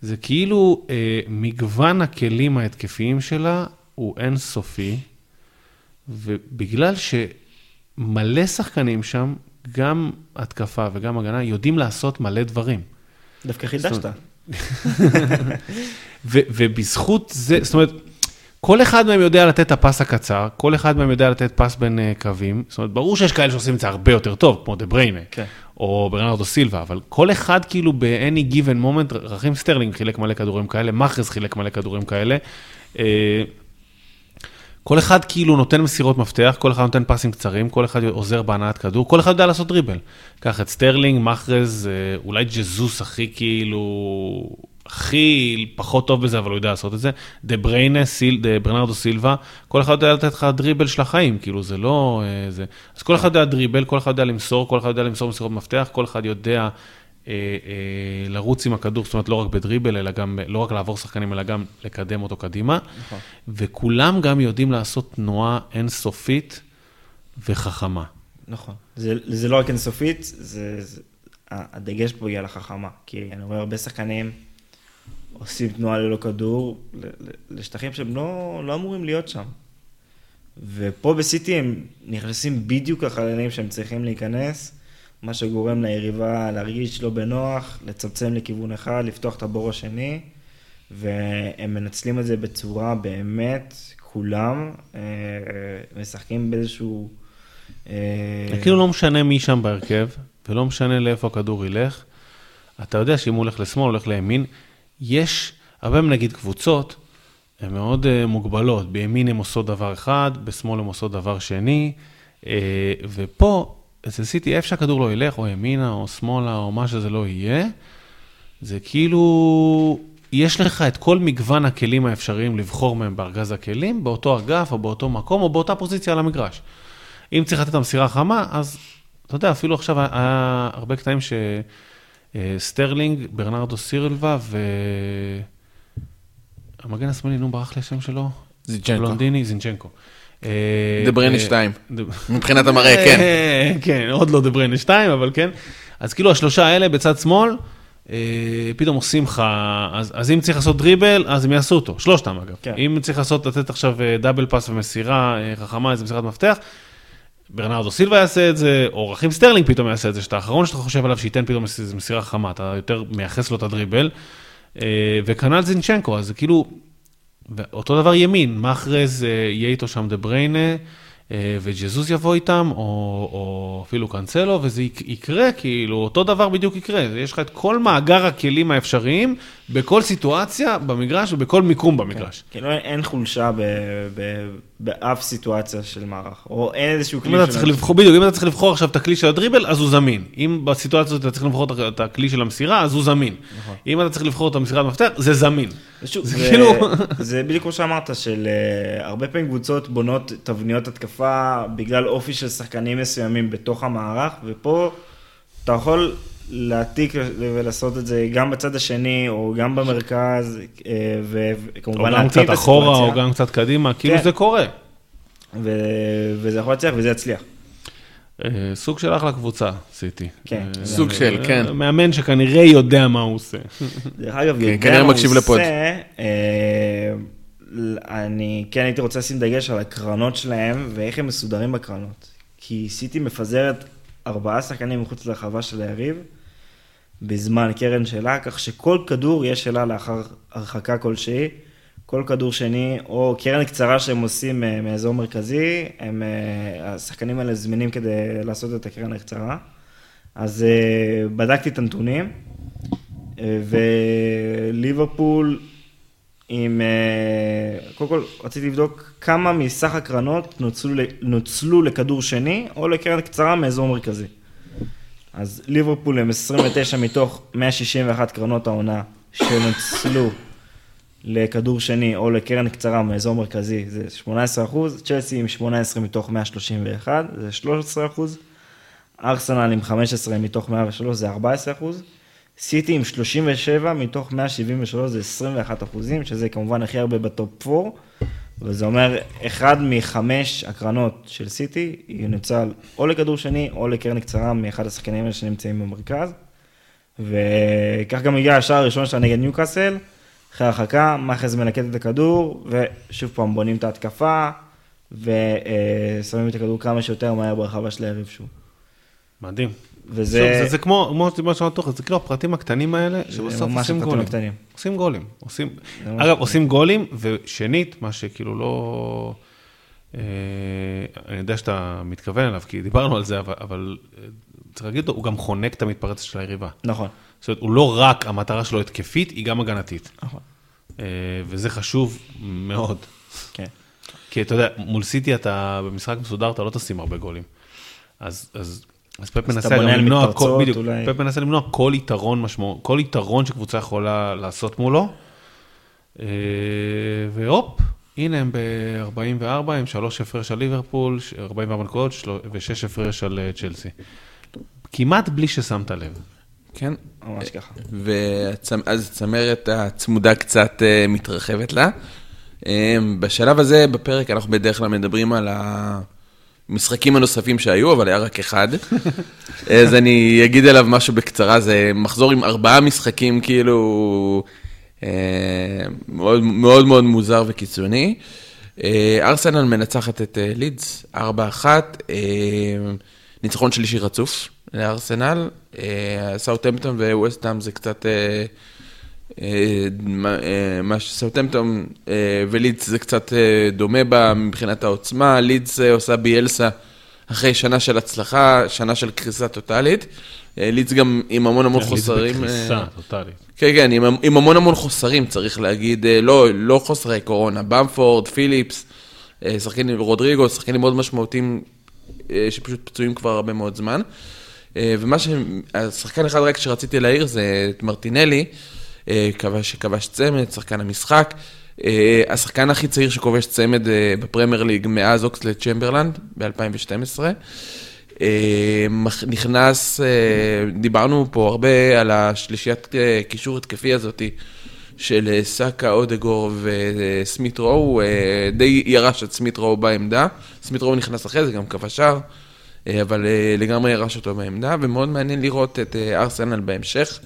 זה כאילו אה, מגוון הכלים ההתקפיים שלה הוא אינסופי, ובגלל שמלא שחקנים שם, גם התקפה וגם הגנה, יודעים לעשות מלא דברים. דווקא חידשת. ובזכות זה, זאת אומרת, כל אחד מהם יודע לתת את הפס הקצר, כל אחד מהם יודע לתת פס בין uh, קווים, זאת אומרת, ברור שיש כאלה שעושים את זה הרבה יותר טוב, כמו דה בריינה, כן. או ברנרדו סילבה, אבל כל אחד כאילו ב-any given moment, רכים סטרלינג חילק מלא כדורים כאלה, מאחרז חילק מלא כדורים כאלה. אה, כל אחד כאילו נותן מסירות מפתח, כל אחד נותן פסים קצרים, כל אחד עוזר בהנעת כדור, כל אחד יודע לעשות דריבל. קח את סטרלינג, מאחרז, אה, אולי ג'זוס הכי כאילו הכי פחות טוב בזה, אבל הוא יודע לעשות את זה. דה בריינה, סיל, דה ברנרדו סילבה, כל אחד יודע לתת לך דריבל של החיים, כאילו זה לא... אה, זה... אז כל אחד יודע דריבל, כל אחד יודע למסור, כל אחד יודע למסור מסירות מפתח, כל אחד יודע אה, אה, לרוץ עם הכדור, זאת אומרת לא רק בדריבל, אלא גם, לא רק לעבור שחקנים, אלא גם לקדם אותו קדימה. נכון. וכולם גם יודעים לעשות תנועה אינסופית וחכמה. נכון. זה, זה לא רק אינסופית, זה, זה, הדגש פה יהיה על החכמה, כי אני רואה הרבה שחקנים... עושים תנועה ללא כדור לשטחים שהם לא, לא אמורים להיות שם. ופה בסיטי הם נכנסים בדיוק לחללים שהם צריכים להיכנס, מה שגורם ליריבה להרגיש לא בנוח, לצמצם לכיוון אחד, לפתוח את הבור השני, והם מנצלים את זה בצורה באמת, כולם אה, משחקים באיזשהו... אה... כאילו לא משנה מי שם בהרכב, ולא משנה לאיפה הכדור ילך. אתה יודע שאם הוא הולך לשמאל, הולך לימין, יש, הרבה נגיד קבוצות, הן מאוד uh, מוגבלות, בימין הן עושות דבר אחד, בשמאל הן עושות דבר שני, uh, ופה, אצל סיטי, איפה שהכדור לא ילך, או ימינה, או שמאלה, או מה שזה לא יהיה, זה כאילו, יש לך את כל מגוון הכלים האפשריים לבחור מהם בארגז הכלים, באותו אגף, או באותו מקום, או באותה פוזיציה על המגרש. אם צריך לתת את המסירה החמה, אז אתה יודע, אפילו עכשיו היה הרבה קטעים ש... אה, סטרלינג, ברנרדו סילבה ו... המגן השמאלי, נו, ברח לי השם שלו? זינצ'נקו. בלונדיני, זינצ'נקו. אה, דבריינה 2, אה, מבחינת המראה, כן. כן, עוד לא דבריינה 2, אבל כן. אז כאילו השלושה האלה בצד שמאל, פתאום עושים לך, אז אם צריך לעשות דריבל, אז הם יעשו אותו, שלושתם אגב. כן. אם צריך לעשות, לתת עכשיו double pass ומסירה חכמה, איזה מסירת מפתח, ברנרדו סילבה יעשה את זה, או רכים סטרלינג פתאום יעשה את זה, שאתה האחרון שאתה חושב עליו שייתן פתאום איזו מסירה חמה, אתה יותר מייחס לו את הדריבל. אה, וכנ"ל זינצ'נקו, אז זה כאילו, אותו דבר ימין, מאחרז יהיה איתו שם דה בריינה, אה, וג'זוס יבוא איתם, או, או אפילו קאנסלו, וזה יק- יקרה, כאילו, אותו דבר בדיוק יקרה. יש לך את כל מאגר הכלים האפשריים, בכל סיטואציה במגרש ובכל מיקום במגרש. כאילו אין- אין חולשה ב- ב- באף סיטואציה של מערך, או אין איזשהו אם כלי אתה של- צריך לבחור, בדיוק, אם אתה צריך לבחור עכשיו את הכלי של הדריבל, אז הוא זמין. אם בסיטואציה הזאת אתה צריך לבחור את הכלי של המסירה, אז הוא זמין. אם אתה צריך לבחור את המסירת מפתח, זה זמין. שוב, זה זה, כאילו- זה בדיוק כמו שאמרת, של uh, הרבה פעמים קבוצות בונות תבניות התקפה בגלל אופי של שחקנים מסוימים בתוך המערך, ופה אתה יכול להעתיק ולעשות את זה גם בצד השני, או גם במרכז, או וכמובן גם להתאים קצת את אחורה, או הסיטואציה, גם קצת קדימה, כאילו כן. זה קורה. ו- וזה יכול להצליח וזה יצליח. אה, סוג של אחלה קבוצה, סיטי. כן. אה, סוג אה, של, כן. מאמן שכנראה יודע מה הוא עושה. דרך אגב, יודע כנראה מה הוא. עושה, אה, אני כן הייתי רוצה לשים דגש על הקרנות שלהם ואיך הם מסודרים בקרנות. כי סיטי מפזרת ארבעה שחקנים מחוץ לרחבה של היריב בזמן קרן שלה, כך שכל כדור יש שלה לאחר הרחקה כלשהי. כל כדור שני, או קרן קצרה שהם עושים אה, מאזור מרכזי, הם, אה, השחקנים האלה זמינים כדי לעשות את הקרן הקצרה. אז אה, בדקתי את הנתונים, וליברפול עם, קודם כל רציתי לבדוק כמה מסך הקרנות נוצלו, נוצלו לכדור שני או לקרן קצרה מאזור מרכזי. אז ליברפול הם 29 מתוך 161 קרנות העונה שנוצלו לכדור שני או לקרן קצרה מאזור מרכזי זה 18 אחוז, צ'לסי עם 18 מתוך 131 זה 13 אחוז, ארסנל עם 15 מתוך 103 זה 14 אחוז, סיטי עם 37 מתוך 173 זה 21 אחוזים, שזה כמובן הכי הרבה בטופ 4, וזה אומר אחד מחמש הקרנות של סיטי ינוצל או לכדור שני או לקרן קצרה מאחד השחקנים האלה שנמצאים במרכז. וכך גם הגיע השער הראשון שלה נגד ניוקאסל, אחרי הרחקה, מאחז מנקט את הכדור, ושוב פעם בונים את ההתקפה, ושמים את הכדור כמה שיותר מהר ברחבה של היריב שוב. מדהים. וזה... זה, זה, זה כמו, כמו מה שאמרת תוך, זה כאילו הפרטים הקטנים האלה, שבסוף עושים גולים. הקטנים. עושים גולים. עושים, אגב, הפרטים. עושים גולים, ושנית, מה שכאילו לא... אה, אני יודע שאתה מתכוון אליו, כי דיברנו על זה, אבל, אבל אה, צריך להגיד, הוא גם חונק את המתפרצת של היריבה. נכון. זאת אומרת, הוא לא רק, המטרה שלו התקפית, היא גם הגנתית. נכון. אה, וזה חשוב מאוד. כן. כי אתה יודע, מול סיטי אתה במשחק מסודר, אתה לא תשים הרבה גולים. אז, אז, אז פפ אתה מנסה למנוע, כל, בדיוק, אולי. פפ מנסה למנוע כל יתרון משמעות, כל יתרון שקבוצה יכולה לעשות מולו. אה, והופ, הנה הם ב-44 עם שלוש הפרש על ליברפול, 44 נקודות של- ושש הפרש על אה, צ'לסי. כמעט בלי ששמת לב. כן. ממש ככה. ואז הצמרת הצמודה קצת אה, מתרחבת לה. אה, בשלב הזה בפרק אנחנו בדרך כלל מדברים על המשחקים הנוספים שהיו, אבל היה רק אחד. אז אני אגיד עליו משהו בקצרה, זה מחזור עם ארבעה משחקים כאילו אה, מאוד מאוד מאוד מוזר וקיצוני. אה, ארסנל מנצחת את אה, לידס 4-1, אה, ניצחון שלישי רצוף לארסנל, סאוטהמפטון וווסטהאם זה קצת, מה- אה, מה שסאוטהמפטון אה, ולידס זה קצת אה, דומה בה מבחינת העוצמה, לידס אה, עושה ביאלסה אחרי שנה של הצלחה, שנה של קריסה טוטאלית. אה, לידס גם עם המון המון חוסרים. בקריסה אה, טוטאלית. כן, כן, עם, עם המון המון חוסרים, צריך להגיד, אה, לא, לא חוסרי קורונה, במפורד, פיליפס, אה, שחקנים, רודריגו, שחקנים מאוד משמעותיים, אה, שפשוט פצועים כבר הרבה מאוד זמן. אה, ומה ש... השחקן אחד רק שרציתי להעיר זה את מרטינלי, אה, כבש, שכבש צמד, שחקן המשחק. אה, השחקן הכי צעיר שכובש צמד אה, בפרמייר ליג מאז אוקסלד צ'מברלנד ב-2012. אה, מח- נכנס, דיברנו פה הרבה על השלישיית קישור התקפי הזאתי של סאקה, אודגור וסמית רואו, אה, די ירש את סמית רואו בעמדה, סמית רואו נכנס אחרי זה, גם כבש שער, אבל לגמרי ירש אותו בעמדה, ומאוד מעניין לראות את ארסנל בהמשך.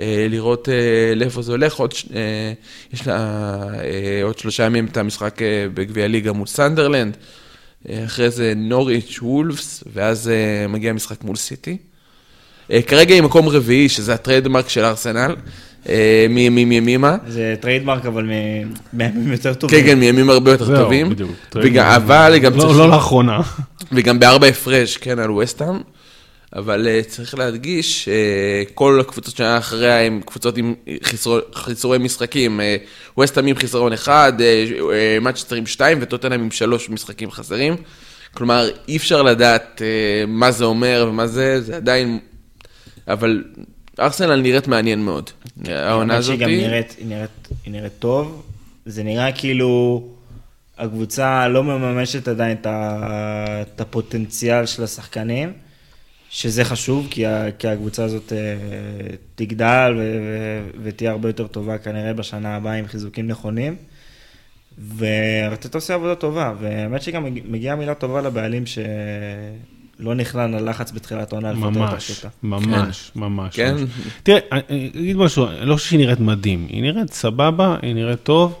אה, לראות אה, לאיפה זה הולך, עוד, אה, יש לה עוד שלושה ימים את המשחק בגביע ליגה מול סנדרלנד, אחרי זה נוריץ' וולפס, ואז מגיע משחק מול סיטי. כרגע היא מקום רביעי, שזה ה trademark של ארסנל, מימים ימימה. זה trademark, אבל מ- מימים יותר טובים. כן, כן, מימים הרבה יותר זהו, טובים. בדיוק. וגם- אבל גם לא- צריך... לא לאחרונה. וגם בארבע הפרש, כן, על וסטהאם. אבל אה, צריך להדגיש, אה, כל הקבוצות שהיה אחריה הם קבוצות עם חיסרו, חיסורי משחקים. Uh, וסטהאם עם חיסרון אחד, uh, uh, מצ'סטר עם שתיים וטוטנאם עם שלוש משחקים חסרים. כלומר, אי אפשר לדעת uh, מה זה אומר ומה זה, זה עדיין... אבל ארסנל נראית מעניין מאוד. העונה האמת הזאת... שהיא גם נראית, היא נראית, היא נראית טוב. זה נראה כאילו הקבוצה לא מממשת עדיין את הפוטנציאל של השחקנים, שזה חשוב, כי, ה, כי הקבוצה הזאת אה, תגדל ו, ו, ותהיה הרבה יותר טובה כנראה בשנה הבאה עם חיזוקים נכונים. וארטטה עושה עבודה טובה, והאמת שגם מג- מגיעה מילה טובה לבעלים שלא נכנע ללחץ בתחילת העונה לפטר את ממש, ארטטה. ממש, ממש. כן. ממש. תראה, אני אני אגיד משהו, אני לא חושב שהיא נראית מדהים, היא נראית סבבה, היא נראית טוב,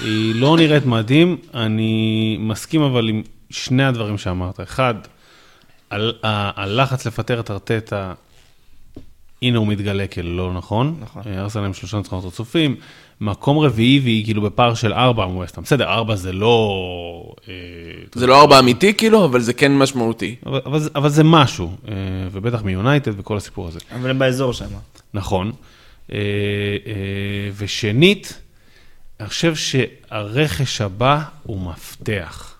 היא לא נראית מדהים, אני מסכים אבל עם שני הדברים שאמרת. אחד, הלחץ לפטר את ארטטה, הנה הוא מתגלה כלא נכון. נכון. אה, ארסנל עם שלושה ניצחונות רצופים, מקום רביעי והיא כאילו בפער של ארבע מווסטהאם. בסדר, ארבע זה לא... אה, זה לא ארבע אמיתי כאילו, אבל זה כן משמעותי. אבל, אבל, זה- אבל זה משהו, אה, ובטח מיונייטד וכל הסיפור הזה. אבל הם באזור שם. נכון. אה, אה, ושנית, אני חושב שהרכש הבא הוא מפתח.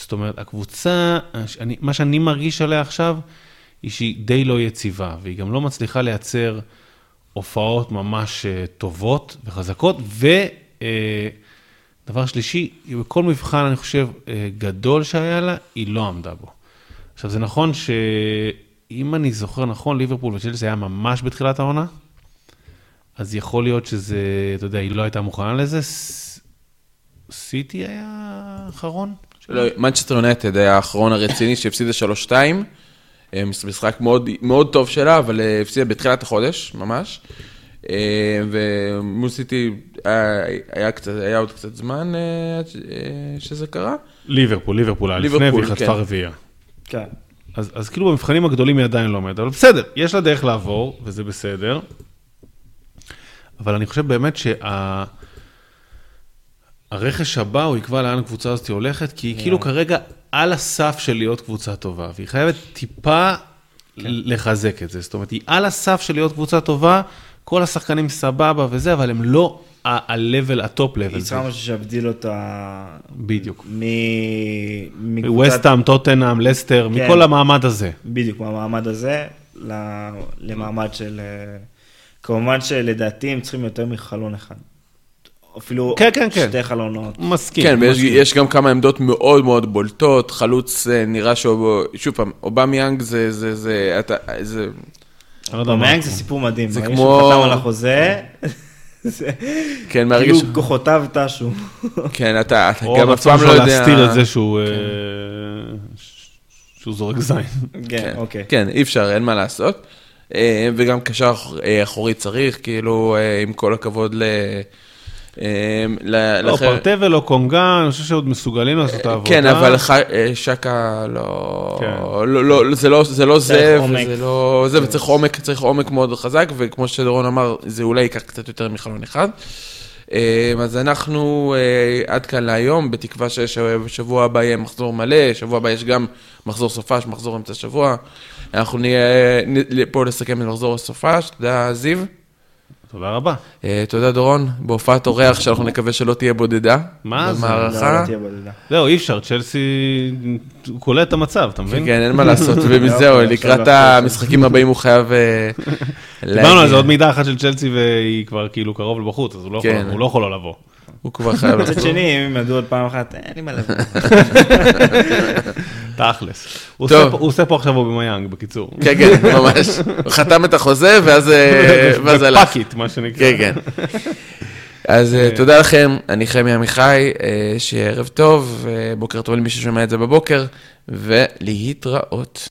זאת אומרת, הקבוצה, אני, מה שאני מרגיש עליה עכשיו, היא שהיא די לא יציבה, והיא גם לא מצליחה לייצר הופעות ממש אה, טובות וחזקות, ודבר שלישי, היא בכל מבחן, אני חושב, אה, גדול שהיה לה, היא לא עמדה בו. עכשיו, זה נכון שאם אני זוכר נכון, ליברפול וצ'לסי היה ממש בתחילת העונה, אז יכול להיות שזה, אתה יודע, היא לא הייתה מוכנה לזה. סיטי היה האחרון? לא, מנצ'סטר יונייטד היה האחרון הרציני שהפסידה 3-2. אה, משחק מאוד, מאוד טוב שלה, אבל אה, הפסידה בתחילת החודש, ממש. אה, ומול סיטי היה, היה, קצת, היה עוד קצת זמן שזה קרה. ליברפול, ליברפול היה לפני והיא חטפה כן. רביעייה. כן. אז, אז כאילו במבחנים הגדולים היא עדיין לא עומדת, אבל בסדר, יש לה דרך לעבור, וזה בסדר. אבל אני חושב באמת שה... הרכש הבא הוא יקבע לאן הקבוצה הזאת הולכת, כי היא כאילו כרגע על הסף של להיות קבוצה טובה, והיא חייבת טיפה לחזק את זה. זאת אומרת, היא על הסף של להיות קבוצה טובה, כל השחקנים סבבה וזה, אבל הם לא ה-level, ה top level. היא צריכה משהו שיבדיל אותה בדיוק. מ... מקבוצת- ווסטהאם, טוטנאם, לסטר, כן. מכל המעמד הזה. בדיוק, מהמעמד הזה למעמד של... אה, כמובן שלדעתי הם צריכים יותר מחלון אחד. אפילו כן, כן, כן. שתי חלונות. מסכים. כן, ויש מסכים. יש גם כמה עמדות מאוד מאוד בולטות. חלוץ אה, נראה שהוא, שוב פעם, אובמיאנג זה, זה, זה, אתה, זה, לא. במאנג זה סיפור מדהים. זה כמו- שהוא חתם על החוזה, זה- כן, מהרגע כאילו ש... כוחותיו תשו. כן, אתה, אתה או גם אף פעם לא שלו יודע... להסתיר את זה שהוא אה, ש- שהוא זורק זין. כן, אוקיי. כן, אי אפשר, אין מה לעשות. אה, וגם קשר אח- אה, אחורי צריך, כאילו, אה, עם כל הכבוד ל... ל- לא, פרטבל או קונגה, אני חושב שעוד מסוגלים לעשות את העבודה. כן, אבל ח- אה, שקה לא... כן. לא, לא, זה לא זה, לא זה. וזה לא זה, וצריך עומק, צריך עומק מאוד חזק, וכמו שדורון אמר, זה אולי ייקח קצת יותר מחלון אחד. אה, אז אנחנו אה, עד כאן להיום, בתקווה שבשבוע הבא יהיה מחזור מלא, שבוע הבא יש גם מחזור סופש, מחזור אמצע שבוע. אנחנו נהיה פה לסכם את מחזור הסופש, תודה זיו. תודה רבה. אה, תודה דורון, בהופעת אורח שאנחנו נקווה שלא תהיה בודדה. מה זה? לא, במערכה. לא תהיה בודדה. זהו, אי אפשר, צ'לסי קולט את המצב, אתה מבין? כן, אין מה לעשות, וזהו, לקראת המשחקים הבאים הוא חייב אה, דיברנו על. זה, עוד מידה אחת של צ'לסי והיא כבר כאילו קרוב לבחוץ, אז הוא לא יכול- כן. הוא לא יכול לא לבוא. הוא כבר חייב מצד. שני, אם הם ידעו עוד פעם אחת, אין לי מה לבוא. תכלס. הוא. עושה פה- הוא עכשיו אובמיאנג, בקיצור. כן, כן, ממש. חתם את החוזה, ואז אה, הלך. ב fuck it, מה שנקרא. כן, כן. אז אה, תודה לכם, אני חמי עמיחי, אה, שיהיה ערב טוב, אה, בוקר טוב למי ששומע את זה בבוקר, ולהתראות.